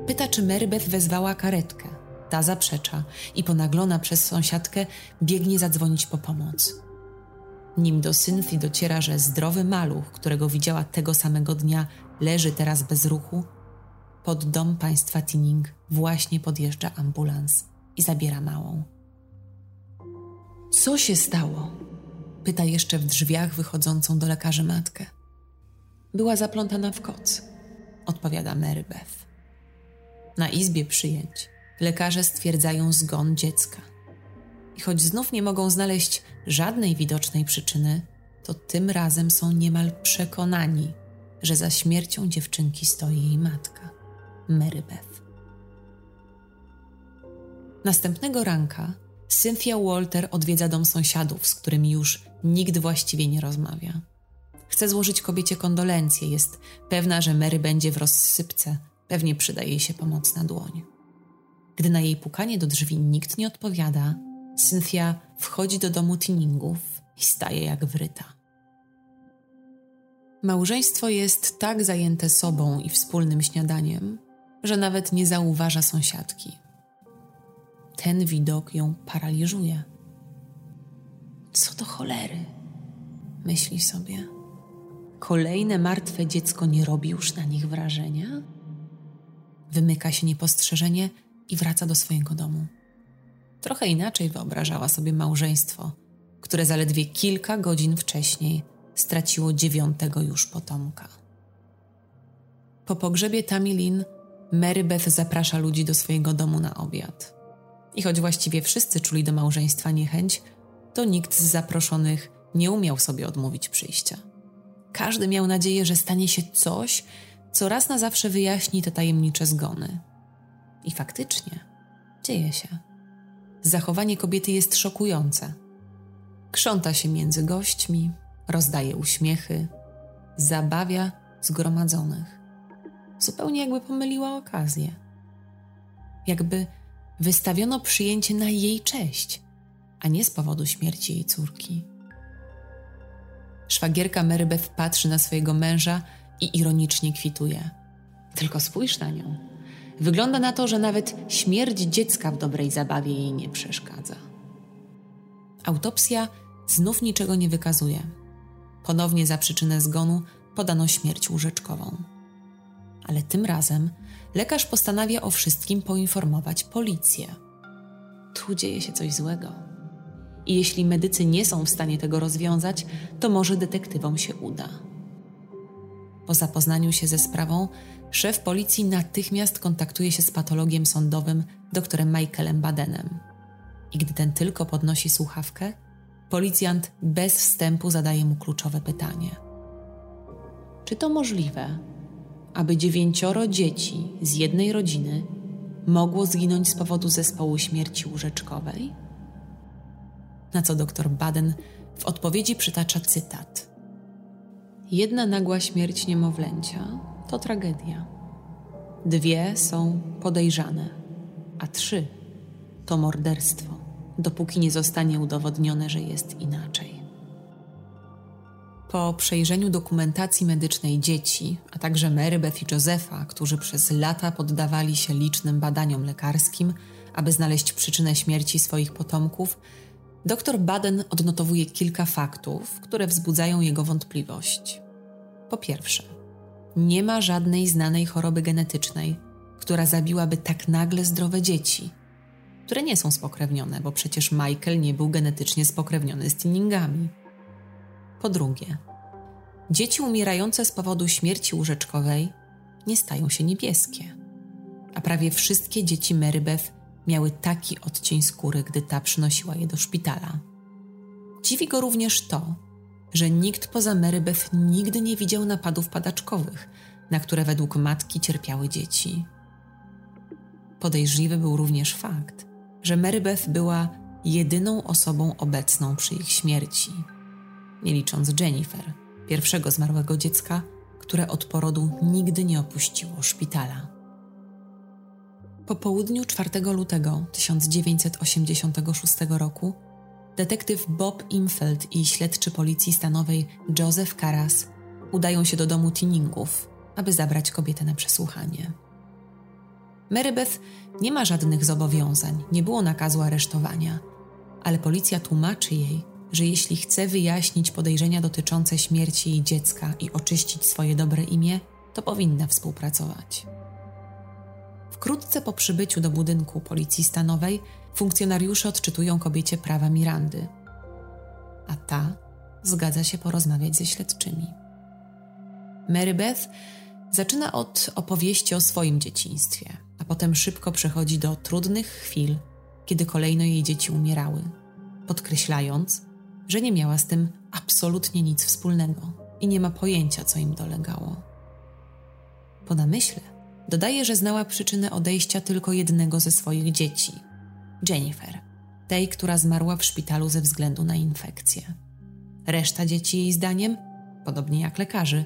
Pyta, czy Marybeth wezwała karetkę. Ta zaprzecza i ponaglona przez sąsiadkę biegnie zadzwonić po pomoc. Nim do Cynthii dociera, że zdrowy maluch, którego widziała tego samego dnia, leży teraz bez ruchu, pod dom państwa Tinning właśnie podjeżdża ambulans i zabiera małą. Co się stało? Pyta jeszcze w drzwiach wychodzącą do lekarzy matkę. Była zaplątana w koc, odpowiada Mary Beth. Na izbie przyjęć lekarze stwierdzają zgon dziecka. I choć znów nie mogą znaleźć żadnej widocznej przyczyny, to tym razem są niemal przekonani, że za śmiercią dziewczynki stoi jej matka, Mary Beth. Następnego ranka Cynthia Walter odwiedza dom sąsiadów, z którymi już nikt właściwie nie rozmawia. Chce złożyć kobiecie kondolencje, jest pewna, że Mary będzie w rozsypce, pewnie przyda jej się pomocna dłoń. Gdy na jej pukanie do drzwi nikt nie odpowiada, Cynthia wchodzi do domu Tinningów i staje jak wryta. Małżeństwo jest tak zajęte sobą i wspólnym śniadaniem, że nawet nie zauważa sąsiadki. Ten widok ją paraliżuje. Co do cholery, myśli sobie. Kolejne martwe dziecko nie robi już na nich wrażenia? Wymyka się niepostrzeżenie i wraca do swojego domu. Trochę inaczej wyobrażała sobie małżeństwo, które zaledwie kilka godzin wcześniej straciło dziewiątego już potomka. Po pogrzebie Tamilin, Mary Beth zaprasza ludzi do swojego domu na obiad. I choć właściwie wszyscy czuli do małżeństwa niechęć, to nikt z zaproszonych nie umiał sobie odmówić przyjścia. Każdy miał nadzieję, że stanie się coś, co raz na zawsze wyjaśni te tajemnicze zgony. I faktycznie dzieje się. Zachowanie kobiety jest szokujące. Krząta się między gośćmi, rozdaje uśmiechy, zabawia zgromadzonych. Zupełnie jakby pomyliła okazję. Jakby wystawiono przyjęcie na jej cześć, a nie z powodu śmierci jej córki. Szwagierka Marybeth patrzy na swojego męża i ironicznie kwituje. Tylko spójrz na nią. Wygląda na to, że nawet śmierć dziecka w dobrej zabawie jej nie przeszkadza. Autopsja znów niczego nie wykazuje. Ponownie za przyczynę zgonu podano śmierć łóżeczkową. Ale tym razem lekarz postanawia o wszystkim poinformować policję. Tu dzieje się coś złego. I jeśli medycy nie są w stanie tego rozwiązać, to może detektywom się uda. Po zapoznaniu się ze sprawą, szef policji natychmiast kontaktuje się z patologiem sądowym doktorem Michaelem Badenem. I gdy ten tylko podnosi słuchawkę, policjant bez wstępu zadaje mu kluczowe pytanie: Czy to możliwe, aby dziewięcioro dzieci z jednej rodziny mogło zginąć z powodu zespołu śmierci łóżeczkowej? Na co doktor Baden w odpowiedzi przytacza cytat. Jedna nagła śmierć niemowlęcia to tragedia. Dwie są podejrzane, a trzy to morderstwo, dopóki nie zostanie udowodnione, że jest inaczej. Po przejrzeniu dokumentacji medycznej dzieci, a także Marybeth i Josefa, którzy przez lata poddawali się licznym badaniom lekarskim, aby znaleźć przyczynę śmierci swoich potomków, dr Baden odnotowuje kilka faktów, które wzbudzają jego wątpliwość. Po pierwsze, nie ma żadnej znanej choroby genetycznej, która zabiłaby tak nagle zdrowe dzieci, które nie są spokrewnione, bo przecież Michael nie był genetycznie spokrewniony z Tinningami. Po drugie, dzieci umierające z powodu śmierci łóżeczkowej nie stają się niebieskie, a prawie wszystkie dzieci Marybeth miały taki odcień skóry, gdy ta przynosiła je do szpitala. Dziwi go również to, że nikt poza Marybeth nigdy nie widział napadów padaczkowych, na które według matki cierpiały dzieci. Podejrzliwy był również fakt, że Marybeth była jedyną osobą obecną przy ich śmierci, nie licząc Jennifer, pierwszego zmarłego dziecka, które od porodu nigdy nie opuściło szpitala. Po południu 4 lutego 1986 roku detektyw Bob Imfeld i śledczy policji stanowej Joseph Karas udają się do domu Tinningów, aby zabrać kobietę na przesłuchanie. Marybeth nie ma żadnych zobowiązań, nie było nakazu aresztowania, ale policja tłumaczy jej, że jeśli chce wyjaśnić podejrzenia dotyczące śmierci jej dziecka i oczyścić swoje dobre imię, to powinna współpracować. Wkrótce po przybyciu do budynku policji stanowej funkcjonariusze odczytują kobiecie prawa Mirandy, a ta zgadza się porozmawiać ze śledczymi. Mary Beth zaczyna od opowieści o swoim dzieciństwie, a potem szybko przechodzi do trudnych chwil, kiedy kolejno jej dzieci umierały, podkreślając, że nie miała z tym absolutnie nic wspólnego i nie ma pojęcia, co im dolegało. Po namyśle dodaje, że znała przyczynę odejścia tylko jednego ze swoich dzieci Jennifer, tej, która zmarła w szpitalu ze względu na infekcję. Reszta dzieci, jej zdaniem, podobnie jak lekarzy,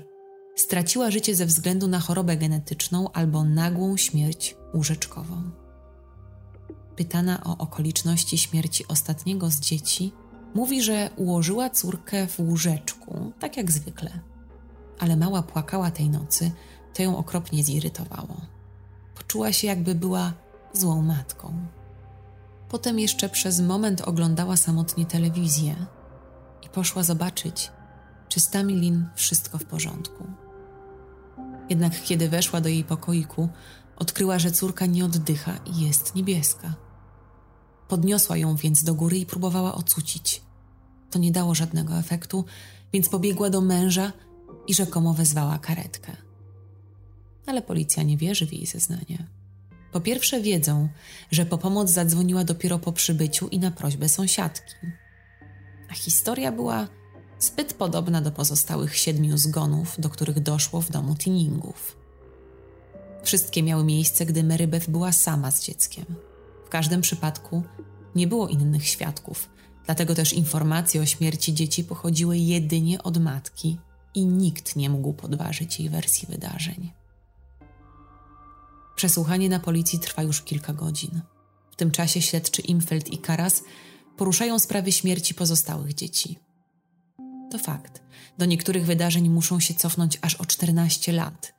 straciła życie ze względu na chorobę genetyczną albo nagłą śmierć łóżeczkową. Pytana o okoliczności śmierci ostatniego z dzieci, mówi, że ułożyła córkę w łóżeczku, tak jak zwykle. Ale mała płakała tej nocy, to ją okropnie zirytowało. Poczuła się, jakby była złą matką. Potem jeszcze przez moment oglądała samotnie telewizję i poszła zobaczyć, czy z Tamilin wszystko w porządku. Jednak kiedy weszła do jej pokoiku, odkryła, że córka nie oddycha i jest niebieska. Podniosła ją więc do góry i próbowała ocucić. To nie dało żadnego efektu, więc pobiegła do męża i rzekomo wezwała karetkę. Ale policja nie wierzy w jej zeznanie. Po pierwsze, wiedzą, że po pomoc zadzwoniła dopiero po przybyciu i na prośbę sąsiadki. A historia była zbyt podobna do pozostałych siedmiu zgonów, do których doszło w domu Tinningów. Wszystkie miały miejsce, gdy Marybeth była sama z dzieckiem. W każdym przypadku nie było innych świadków, dlatego też informacje o śmierci dzieci pochodziły jedynie od matki i nikt nie mógł podważyć jej wersji wydarzeń. Przesłuchanie na policji trwa już kilka godzin. W tym czasie śledczy Imfeld i Karas poruszają sprawy śmierci pozostałych dzieci. To fakt. Do niektórych wydarzeń muszą się cofnąć aż o 14 lat.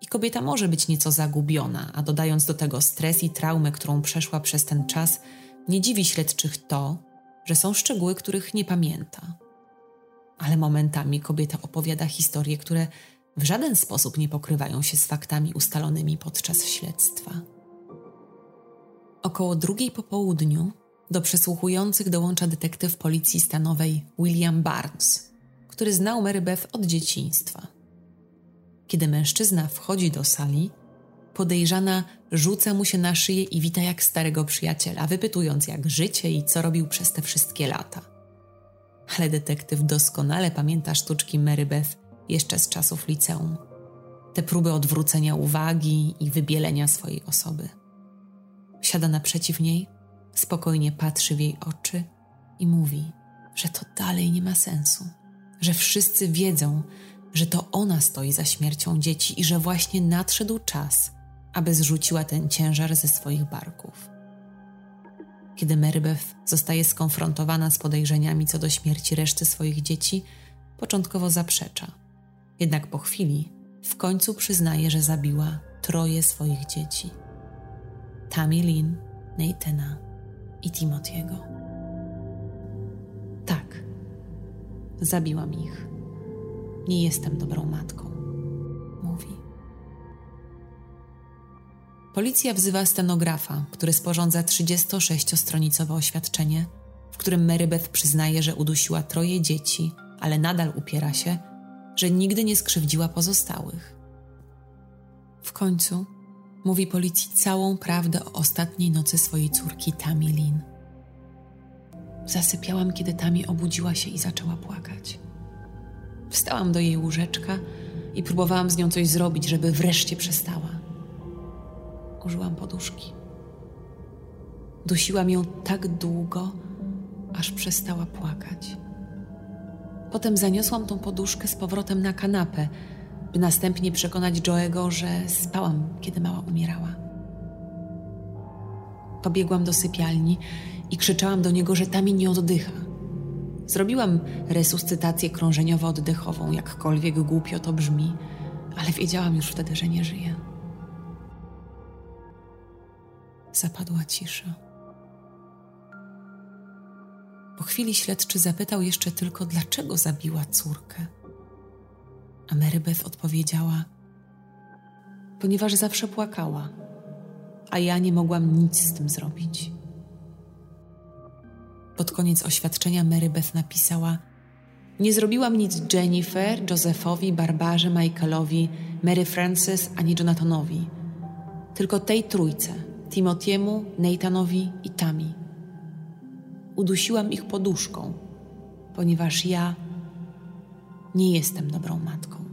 I kobieta może być nieco zagubiona, a dodając do tego stres i traumę, którą przeszła przez ten czas, nie dziwi śledczych to, że są szczegóły, których nie pamięta. Ale momentami kobieta opowiada historie, które w żaden sposób nie pokrywają się z faktami ustalonymi podczas śledztwa. Około drugiej po południu do przesłuchujących dołącza detektyw policji stanowej William Barnes, który znał Mary Beth od dzieciństwa. Kiedy mężczyzna wchodzi do sali, podejrzana rzuca mu się na szyję i wita jak starego przyjaciela, wypytując jak życie i co robił przez te wszystkie lata. Ale detektyw doskonale pamięta sztuczki Mary Beth jeszcze z czasów liceum. Te próby odwrócenia uwagi i wybielenia swojej osoby. Siada naprzeciw niej, spokojnie patrzy w jej oczy i mówi, że to dalej nie ma sensu, że wszyscy wiedzą, że to ona stoi za śmiercią dzieci i że właśnie nadszedł czas, aby zrzuciła ten ciężar ze swoich barków. Kiedy Marybeth zostaje skonfrontowana z podejrzeniami co do śmierci reszty swoich dzieci, początkowo zaprzecza. Jednak po chwili w końcu przyznaje, że zabiła troje swoich dzieci. Tammy Lynn, Nathana i Timotiego. Tak, zabiłam ich. Nie jestem dobrą matką, mówi. Policja wzywa stenografa, który sporządza 36-stronicowe oświadczenie, w którym Marybeth przyznaje, że udusiła troje dzieci, ale nadal upiera się, że nigdy nie skrzywdziła pozostałych. W końcu mówi policji całą prawdę o ostatniej nocy swojej córki Tammy Lynn. Zasypiałam, kiedy Tammy obudziła się i zaczęła płakać. Wstałam do jej łóżeczka i próbowałam z nią coś zrobić, żeby wreszcie przestała. Użyłam poduszki. Dusiłam ją tak długo, aż przestała płakać. Potem zaniosłam tą poduszkę z powrotem na kanapę, by następnie przekonać Joe'ego, że spałam, kiedy mała umierała. Pobiegłam do sypialni i krzyczałam do niego, że tam nie oddycha. Zrobiłam resuscytację krążeniowo-oddechową, jakkolwiek głupio to brzmi, ale wiedziałam już wtedy, że nie żyje. Zapadła cisza. Po chwili śledczy zapytał jeszcze tylko, dlaczego zabiła córkę. A Mary Beth odpowiedziała: Ponieważ zawsze płakała, a ja nie mogłam nic z tym zrobić. Pod koniec oświadczenia Mary Beth napisała: Nie zrobiłam nic Jennifer, Josephowi, Barbarze, Michaelowi, Mary Frances ani Jonathanowi, tylko tej trójce Timotiemu, Nathanowi i Tami. Udusiłam ich poduszką, ponieważ ja nie jestem dobrą matką.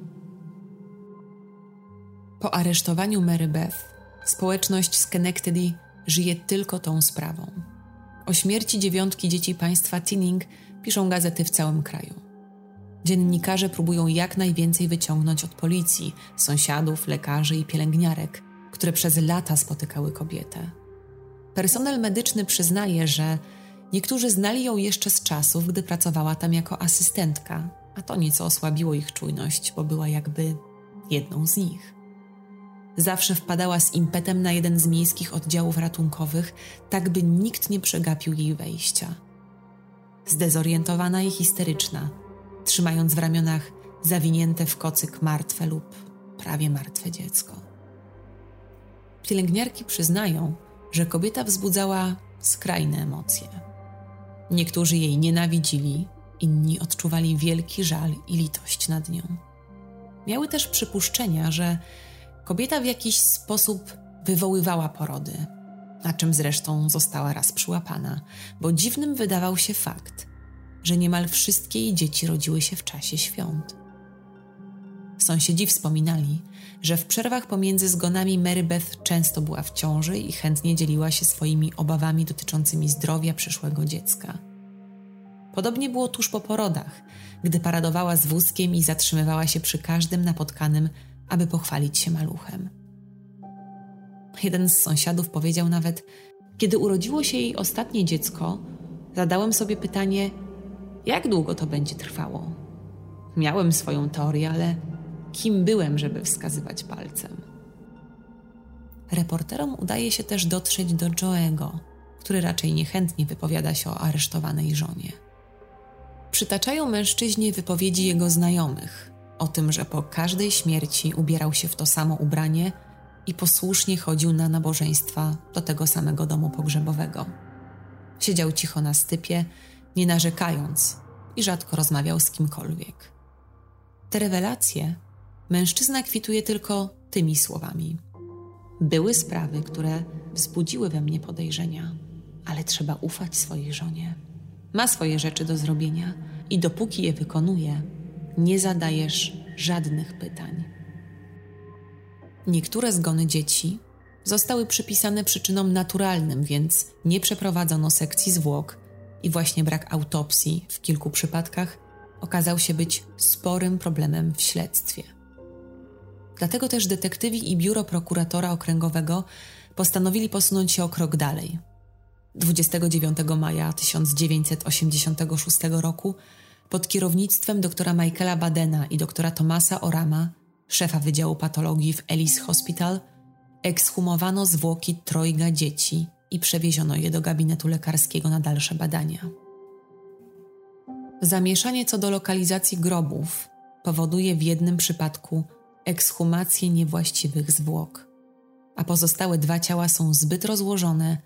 Po aresztowaniu Mary Beth, społeczność Schenectady żyje tylko tą sprawą. O śmierci dziewiątki dzieci państwa Tinning piszą gazety w całym kraju. Dziennikarze próbują jak najwięcej wyciągnąć od policji, sąsiadów, lekarzy i pielęgniarek, które przez lata spotykały kobietę. Personel medyczny przyznaje, że niektórzy znali ją jeszcze z czasów, gdy pracowała tam jako asystentka, a to nieco osłabiło ich czujność, bo była jakby jedną z nich. Zawsze wpadała z impetem na jeden z miejskich oddziałów ratunkowych, tak by nikt nie przegapił jej wejścia. Zdezorientowana i histeryczna, trzymając w ramionach zawinięte w kocyk martwe lub prawie martwe dziecko. Pielęgniarki przyznają, że kobieta wzbudzała skrajne emocje. Niektórzy jej nienawidzili, inni odczuwali wielki żal i litość nad nią. Miały też przypuszczenia, że kobieta w jakiś sposób wywoływała porody, na czym zresztą została raz przyłapana, bo dziwnym wydawał się fakt, że niemal wszystkie jej dzieci rodziły się w czasie świąt. Sąsiedzi wspominali, że w przerwach pomiędzy zgonami Mary Beth często była w ciąży i chętnie dzieliła się swoimi obawami dotyczącymi zdrowia przyszłego dziecka. Podobnie było tuż po porodach, gdy paradowała z wózkiem i zatrzymywała się przy każdym napotkanym, aby pochwalić się maluchem. Jeden z sąsiadów powiedział nawet: Kiedy urodziło się jej ostatnie dziecko, zadałem sobie pytanie, jak długo to będzie trwało. Miałem swoją teorię, ale kim byłem, żeby wskazywać palcem? Reporterom udaje się też dotrzeć do Joego, który raczej niechętnie wypowiada się o aresztowanej żonie. Przytaczają mężczyźni wypowiedzi jego znajomych o tym, że po każdej śmierci ubierał się w to samo ubranie i posłusznie chodził na nabożeństwa do tego samego domu pogrzebowego. Siedział cicho na stypie, nie narzekając i rzadko rozmawiał z kimkolwiek. Te rewelacje mężczyzna kwituje tylko tymi słowami. Były sprawy, które wzbudziły we mnie podejrzenia, ale trzeba ufać swojej żonie. Ma swoje rzeczy do zrobienia i dopóki je wykonuje, nie zadajesz żadnych pytań. Niektóre zgony dzieci zostały przypisane przyczynom naturalnym, więc nie przeprowadzono sekcji zwłok i właśnie brak autopsji w kilku przypadkach okazał się być sporym problemem w śledztwie. Dlatego też detektywi i biuro prokuratora okręgowego postanowili posunąć się o krok dalej. 29 maja 1986 roku pod kierownictwem doktora Michaela Badena i doktora Tomasa Orama, szefa Wydziału Patologii w Ellis Hospital, ekshumowano zwłoki trojga dzieci i przewieziono je do gabinetu lekarskiego na dalsze badania. Zamieszanie co do lokalizacji grobów powoduje w jednym przypadku ekshumację niewłaściwych zwłok, a pozostałe dwa ciała są zbyt rozłożone,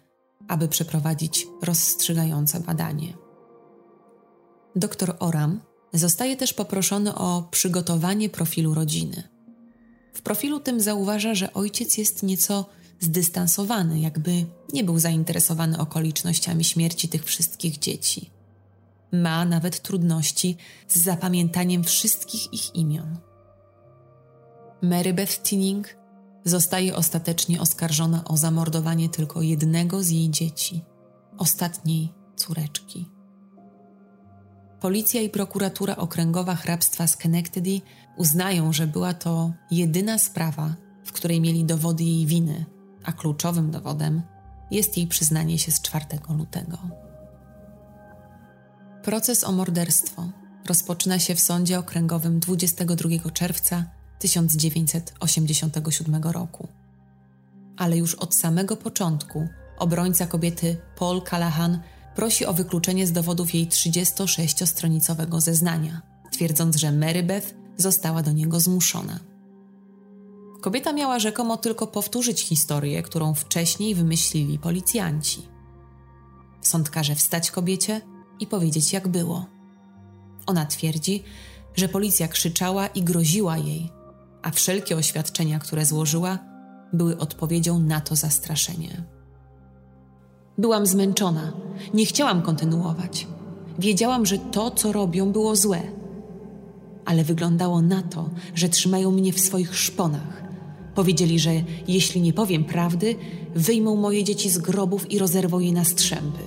aby przeprowadzić rozstrzygające badanie. Dr Oram zostaje też poproszony o przygotowanie profilu rodziny. W profilu tym zauważa, że ojciec jest nieco zdystansowany, jakby nie był zainteresowany okolicznościami śmierci tych wszystkich dzieci. Ma nawet trudności z zapamiętaniem wszystkich ich imion. Mary Beth Tinning zostaje ostatecznie oskarżona o zamordowanie tylko jednego z jej dzieci, ostatniej córeczki. Policja i prokuratura okręgowa hrabstwa Schenectady uznają, że była to jedyna sprawa, w której mieli dowody jej winy, a kluczowym dowodem jest jej przyznanie się z 4 lutego. Proces o morderstwo rozpoczyna się w sądzie okręgowym 22 czerwca 1987 roku. Ale już od samego początku obrońca kobiety Paul Callahan prosi o wykluczenie z dowodów jej 36-stronicowego zeznania, twierdząc, że Mary Beth została do niego zmuszona. Kobieta miała rzekomo tylko powtórzyć historię, którą wcześniej wymyślili policjanci. Sąd każe wstać kobiecie i powiedzieć, jak było. Ona twierdzi, że policja krzyczała i groziła jej, a wszelkie oświadczenia, które złożyła, były odpowiedzią na to zastraszenie. Byłam zmęczona, nie chciałam kontynuować. Wiedziałam, że to, co robią, było złe. Ale wyglądało na to, że trzymają mnie w swoich szponach. Powiedzieli, że jeśli nie powiem prawdy, wyjmą moje dzieci z grobów i rozerwą je na strzępy.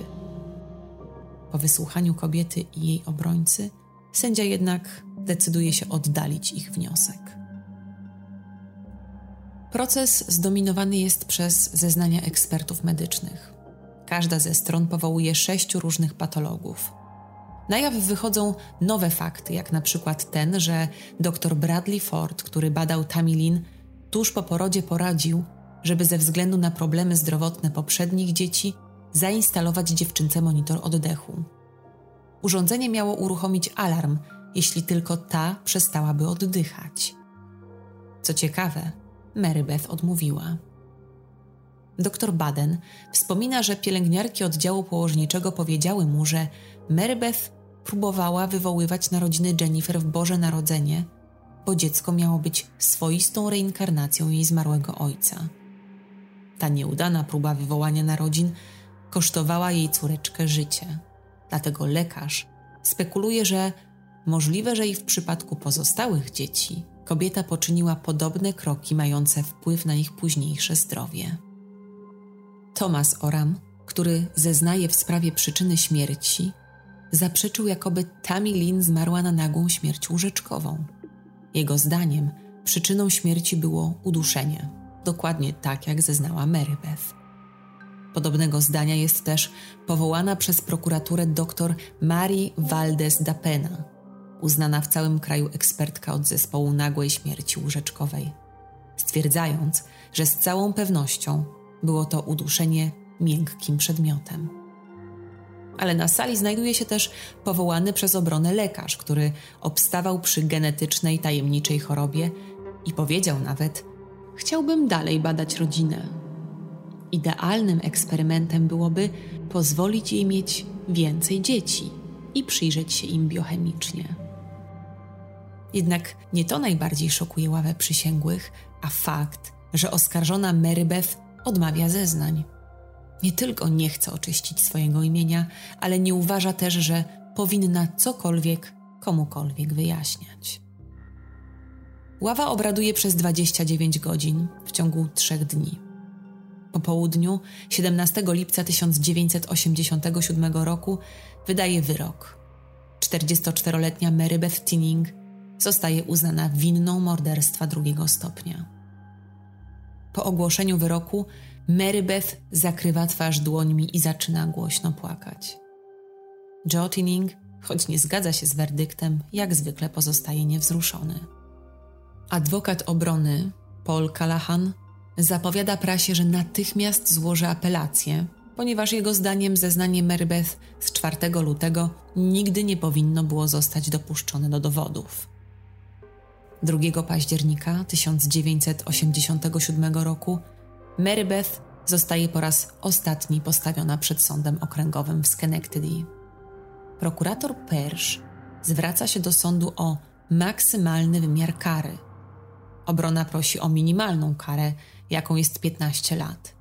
Po wysłuchaniu kobiety i jej obrońcy, sędzia jednak decyduje się oddalić ich wniosek. Proces zdominowany jest przez zeznania ekspertów medycznych. Każda ze stron powołuje sześciu różnych patologów. Na jaw wychodzą nowe fakty, jak na przykład ten, że dr Bradley Ford, który badał Tamilin, tuż po porodzie poradził, żeby ze względu na problemy zdrowotne poprzednich dzieci zainstalować dziewczynce monitor oddechu. Urządzenie miało uruchomić alarm, jeśli tylko ta przestałaby oddychać. Co ciekawe, Mary Beth odmówiła. Dr Baden wspomina, że pielęgniarki oddziału położniczego powiedziały mu, że Mary Beth próbowała wywoływać narodziny Jennifer w Boże Narodzenie, bo dziecko miało być swoistą reinkarnacją jej zmarłego ojca. Ta nieudana próba wywołania narodzin kosztowała jej córeczkę życie. Dlatego lekarz spekuluje, że możliwe, że i w przypadku pozostałych dzieci kobieta poczyniła podobne kroki mające wpływ na ich późniejsze zdrowie. Thomas Oram, który zeznaje w sprawie przyczyny śmierci, zaprzeczył, jakoby Tammy Lynn zmarła na nagłą śmierć łóżeczkową. Jego zdaniem przyczyną śmierci było uduszenie, dokładnie tak jak zeznała Mary Beth. Podobnego zdania jest też powołana przez prokuraturę dr Marii Valdez da Pena, uznana w całym kraju ekspertka od zespołu nagłej śmierci łóżeczkowej, stwierdzając, że z całą pewnością było to uduszenie miękkim przedmiotem. Ale na sali znajduje się też powołany przez obronę lekarz, który obstawał przy genetycznej tajemniczej chorobie i powiedział nawet: Chciałbym dalej badać rodzinę. Idealnym eksperymentem byłoby pozwolić jej mieć więcej dzieci i przyjrzeć się im biochemicznie. Jednak nie to najbardziej szokuje ławę przysięgłych, a fakt, że oskarżona Mary Beth odmawia zeznań. Nie tylko nie chce oczyścić swojego imienia, ale nie uważa też, że powinna cokolwiek komukolwiek wyjaśniać. Ława obraduje przez 29 godzin w ciągu trzech dni. Po południu 17 lipca 1987 roku wydaje wyrok. 44-letnia Mary Beth Tinning zostaje uznana winną morderstwa drugiego stopnia. Po ogłoszeniu wyroku Mary Beth zakrywa twarz dłońmi i zaczyna głośno płakać. Joe Tinning, choć nie zgadza się z werdyktem, jak zwykle pozostaje niewzruszony. Adwokat obrony, Paul Callahan, zapowiada prasie, że natychmiast złoży apelację, ponieważ jego zdaniem zeznanie Mary Beth z 4 lutego nigdy nie powinno było zostać dopuszczone do dowodów. 2 października 1987 roku Mary Beth zostaje po raz ostatni postawiona przed sądem okręgowym w Schenectady. Prokurator Persz zwraca się do sądu o maksymalny wymiar kary. Obrona prosi o minimalną karę, jaką jest 15 lat.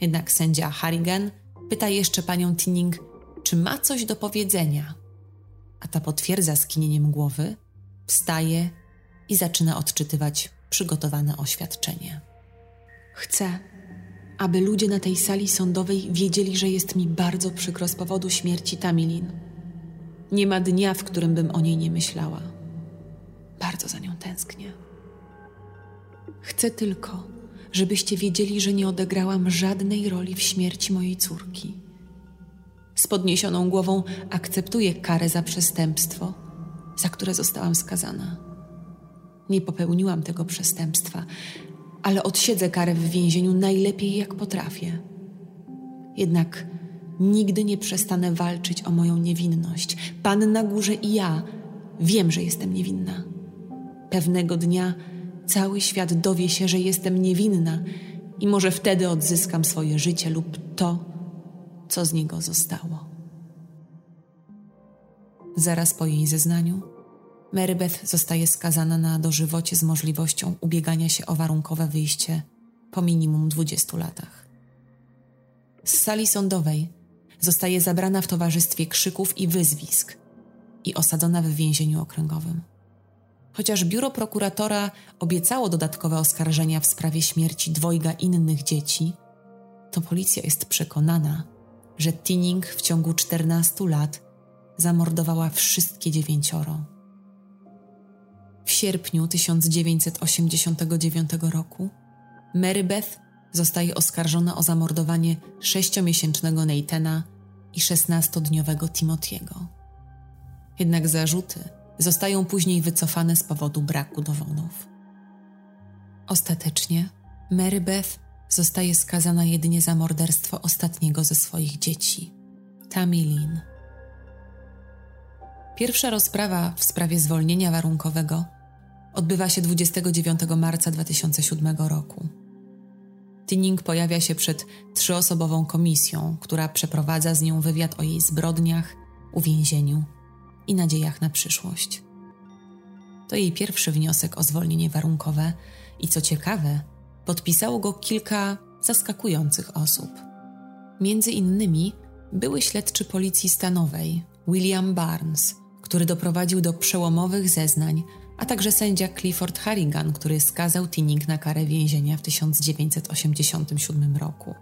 Jednak sędzia Harrigan pyta jeszcze panią Tinning, czy ma coś do powiedzenia. A ta potwierdza skinieniem głowy, wstaje i zaczyna odczytywać przygotowane oświadczenie. Chcę, aby ludzie na tej sali sądowej wiedzieli, że jest mi bardzo przykro z powodu śmierci Tamilin. Nie ma dnia, w którym bym o niej nie myślała. Bardzo za nią tęsknię. Chcę tylko, żebyście wiedzieli, że nie odegrałam żadnej roli w śmierci mojej córki. Z podniesioną głową akceptuję karę za przestępstwo, za które zostałam skazana. Nie popełniłam tego przestępstwa, ale odsiedzę karę w więzieniu najlepiej jak potrafię. Jednak nigdy nie przestanę walczyć o moją niewinność. Pan na górze i ja wiem, że jestem niewinna. Pewnego dnia cały świat dowie się, że jestem niewinna i może wtedy odzyskam swoje życie lub to, co z niego zostało. Zaraz po jej zeznaniu Mary Beth zostaje skazana na dożywocie z możliwością ubiegania się o warunkowe wyjście po minimum 20 latach. Z sali sądowej zostaje zabrana w towarzystwie krzyków i wyzwisk i osadzona w więzieniu okręgowym. Chociaż biuro prokuratora obiecało dodatkowe oskarżenia w sprawie śmierci dwojga innych dzieci, to policja jest przekonana, że Tinning w ciągu 14 lat zamordowała wszystkie dziewięcioro w sierpniu 1989 roku Mary Beth zostaje oskarżona o zamordowanie sześciomiesięcznego Nathana i szesnastodniowego Timotiego. Jednak zarzuty zostają później wycofane z powodu braku dowodów. Ostatecznie Mary Beth zostaje skazana jedynie za morderstwo ostatniego ze swoich dzieci, Tammy Lynn. Pierwsza rozprawa w sprawie zwolnienia warunkowego odbywa się 29 marca 2007 roku. Tinning pojawia się przed trzyosobową komisją, która przeprowadza z nią wywiad o jej zbrodniach, uwięzieniu i nadziejach na przyszłość. To jej pierwszy wniosek o zwolnienie warunkowe i co ciekawe, podpisało go kilka zaskakujących osób. Między innymi były śledczy policji stanowej William Barnes, który doprowadził do przełomowych zeznań, a także sędzia Clifford Harrigan, który skazał Tinning na karę więzienia w 1987 roku.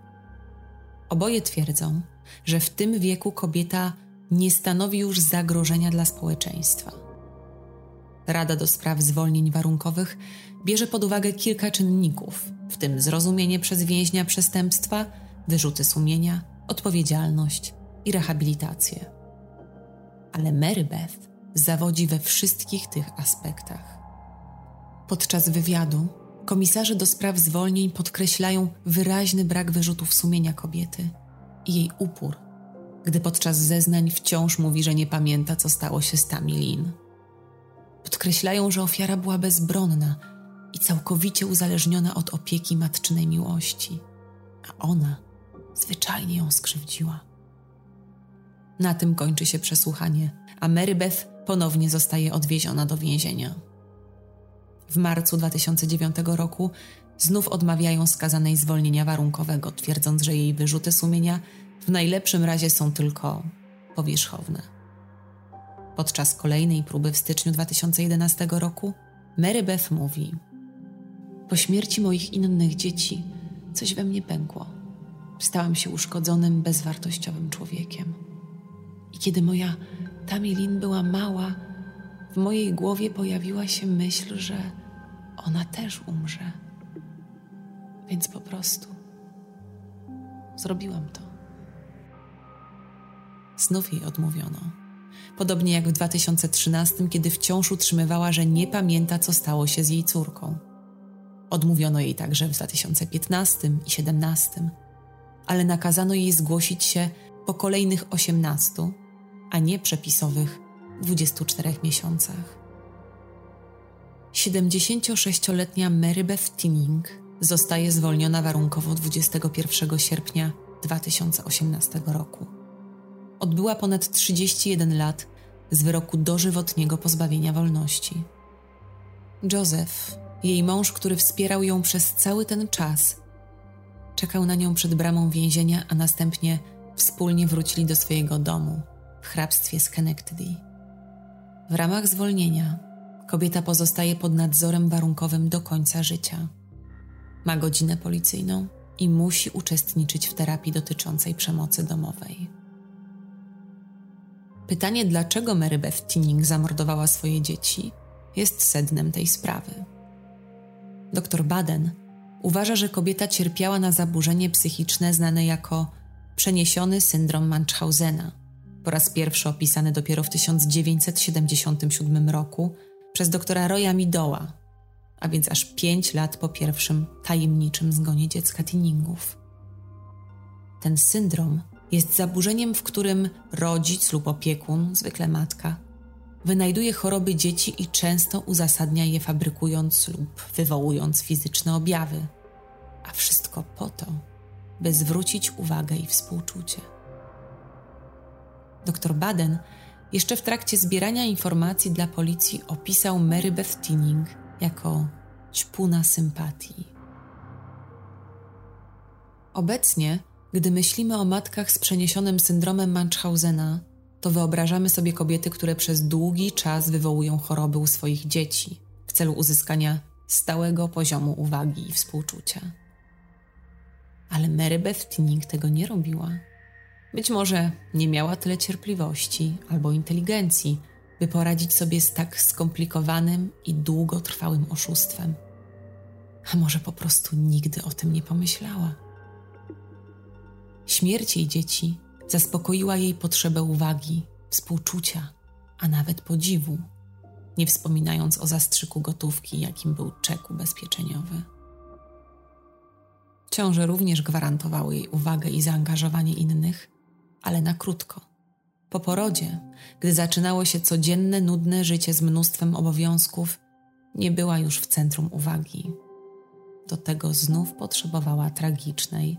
Oboje twierdzą, że w tym wieku kobieta nie stanowi już zagrożenia dla społeczeństwa. Rada do spraw zwolnień warunkowych bierze pod uwagę kilka czynników, w tym zrozumienie przez więźnia przestępstwa, wyrzuty sumienia, odpowiedzialność i rehabilitację. Ale Mary Beth zawodzi we wszystkich tych aspektach. Podczas wywiadu komisarze do spraw zwolnień podkreślają wyraźny brak wyrzutów sumienia kobiety i jej upór, gdy podczas zeznań wciąż mówi, że nie pamięta, co stało się z Tammy Lynn. Podkreślają, że ofiara była bezbronna i całkowicie uzależniona od opieki matczynej miłości, a ona zwyczajnie ją skrzywdziła. Na tym kończy się przesłuchanie, a Mary Beth ponownie zostaje odwieziona do więzienia. W marcu 2009 roku znów odmawiają skazanej zwolnienia warunkowego, twierdząc, że jej wyrzuty sumienia w najlepszym razie są tylko powierzchowne. Podczas kolejnej próby w styczniu 2011 roku Mary Beth mówi: Po śmierci moich innych dzieci coś we mnie pękło. Stałam się uszkodzonym, bezwartościowym człowiekiem. I kiedy moja Tamilin była mała, w mojej głowie pojawiła się myśl, że ona też umrze. Więc po prostu zrobiłam to. Znów jej odmówiono. Podobnie jak w 2013, kiedy wciąż utrzymywała, że nie pamięta, co stało się z jej córką. Odmówiono jej także w 2015 i 2017, ale nakazano jej zgłosić się po kolejnych 18 a nie przepisowych 24 miesiącach. 76-letnia Mary Beth Tinning zostaje zwolniona warunkowo 21 sierpnia 2018 roku. Odbyła ponad 31 lat z wyroku dożywotniego pozbawienia wolności. Joseph, jej mąż, który wspierał ją przez cały ten czas, czekał na nią przed bramą więzienia, a następnie wspólnie wrócili do swojego domu hrabstwie Schenectady. W ramach zwolnienia kobieta pozostaje pod nadzorem warunkowym do końca życia. Ma godzinę policyjną i musi uczestniczyć w terapii dotyczącej przemocy domowej. Pytanie, dlaczego Mary Beth Tinning zamordowała swoje dzieci, jest sednem tej sprawy. Dr Baden uważa, że kobieta cierpiała na zaburzenie psychiczne znane jako przeniesiony syndrom Munchhausena – po raz pierwszy opisany dopiero w 1977 roku przez doktora Roya Midoła, a więc aż pięć lat po pierwszym tajemniczym zgonie dziecka Tinningów. Ten syndrom jest zaburzeniem, w którym rodzic lub opiekun, zwykle matka, wynajduje choroby dzieci i często uzasadnia je fabrykując lub wywołując fizyczne objawy, a wszystko po to, by zwrócić uwagę i współczucie. Dr Baden jeszcze w trakcie zbierania informacji dla policji opisał Mary Beth Tinning jako ćpuna sympatii. Obecnie, gdy myślimy o matkach z przeniesionym syndromem Munchhausena, to wyobrażamy sobie kobiety, które przez długi czas wywołują choroby u swoich dzieci w celu uzyskania stałego poziomu uwagi i współczucia. Ale Mary Beth Tinning tego nie robiła. Być może nie miała tyle cierpliwości albo inteligencji, by poradzić sobie z tak skomplikowanym i długotrwałym oszustwem. A może po prostu nigdy o tym nie pomyślała. Śmierć jej dzieci zaspokoiła jej potrzebę uwagi, współczucia, a nawet podziwu, nie wspominając o zastrzyku gotówki, jakim był czek ubezpieczeniowy. Ciąże również gwarantowały jej uwagę i zaangażowanie innych, ale na krótko. Po porodzie, gdy zaczynało się codzienne, nudne życie z mnóstwem obowiązków, nie była już w centrum uwagi. Do tego znów potrzebowała tragicznej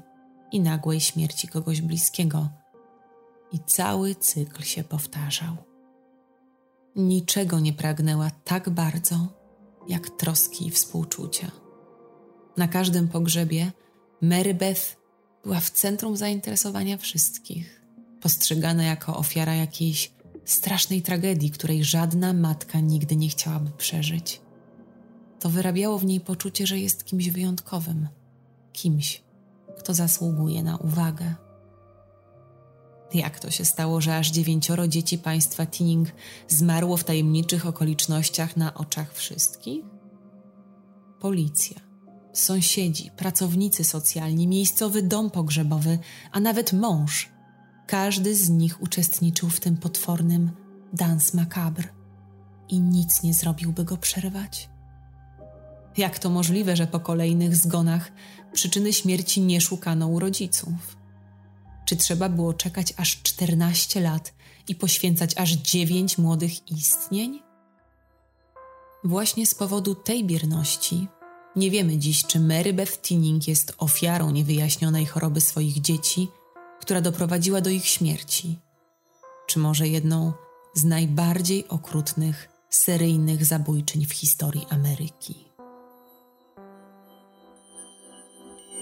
i nagłej śmierci kogoś bliskiego, i cały cykl się powtarzał. Niczego nie pragnęła tak bardzo, jak troski i współczucia. Na każdym pogrzebie Mary Beth była w centrum zainteresowania wszystkich postrzegana jako ofiara jakiejś strasznej tragedii, której żadna matka nigdy nie chciałaby przeżyć. To wyrabiało w niej poczucie, że jest kimś wyjątkowym, kimś, kto zasługuje na uwagę. Jak to się stało, że aż dziewięcioro dzieci państwa Tinning zmarło w tajemniczych okolicznościach na oczach wszystkich? Policja, sąsiedzi, pracownicy socjalni, miejscowy dom pogrzebowy, a nawet mąż. Każdy z nich uczestniczył w tym potwornym dans macabre i nic nie zrobiłby go przerwać. Jak to możliwe, że po kolejnych zgonach przyczyny śmierci nie szukano u rodziców? Czy trzeba było czekać aż 14 lat i poświęcać aż 9 młodych istnień? Właśnie z powodu tej bierności nie wiemy dziś, czy Mary Beth Tinning jest ofiarą niewyjaśnionej choroby swoich dzieci, która doprowadziła do ich śmierci, czy może jedną z najbardziej okrutnych seryjnych zabójczyń w historii Ameryki.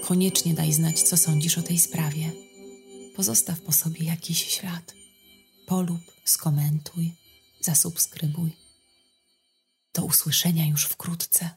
Koniecznie daj znać, co sądzisz o tej sprawie. Pozostaw po sobie jakiś ślad. Polub, skomentuj, zasubskrybuj. Do usłyszenia już wkrótce.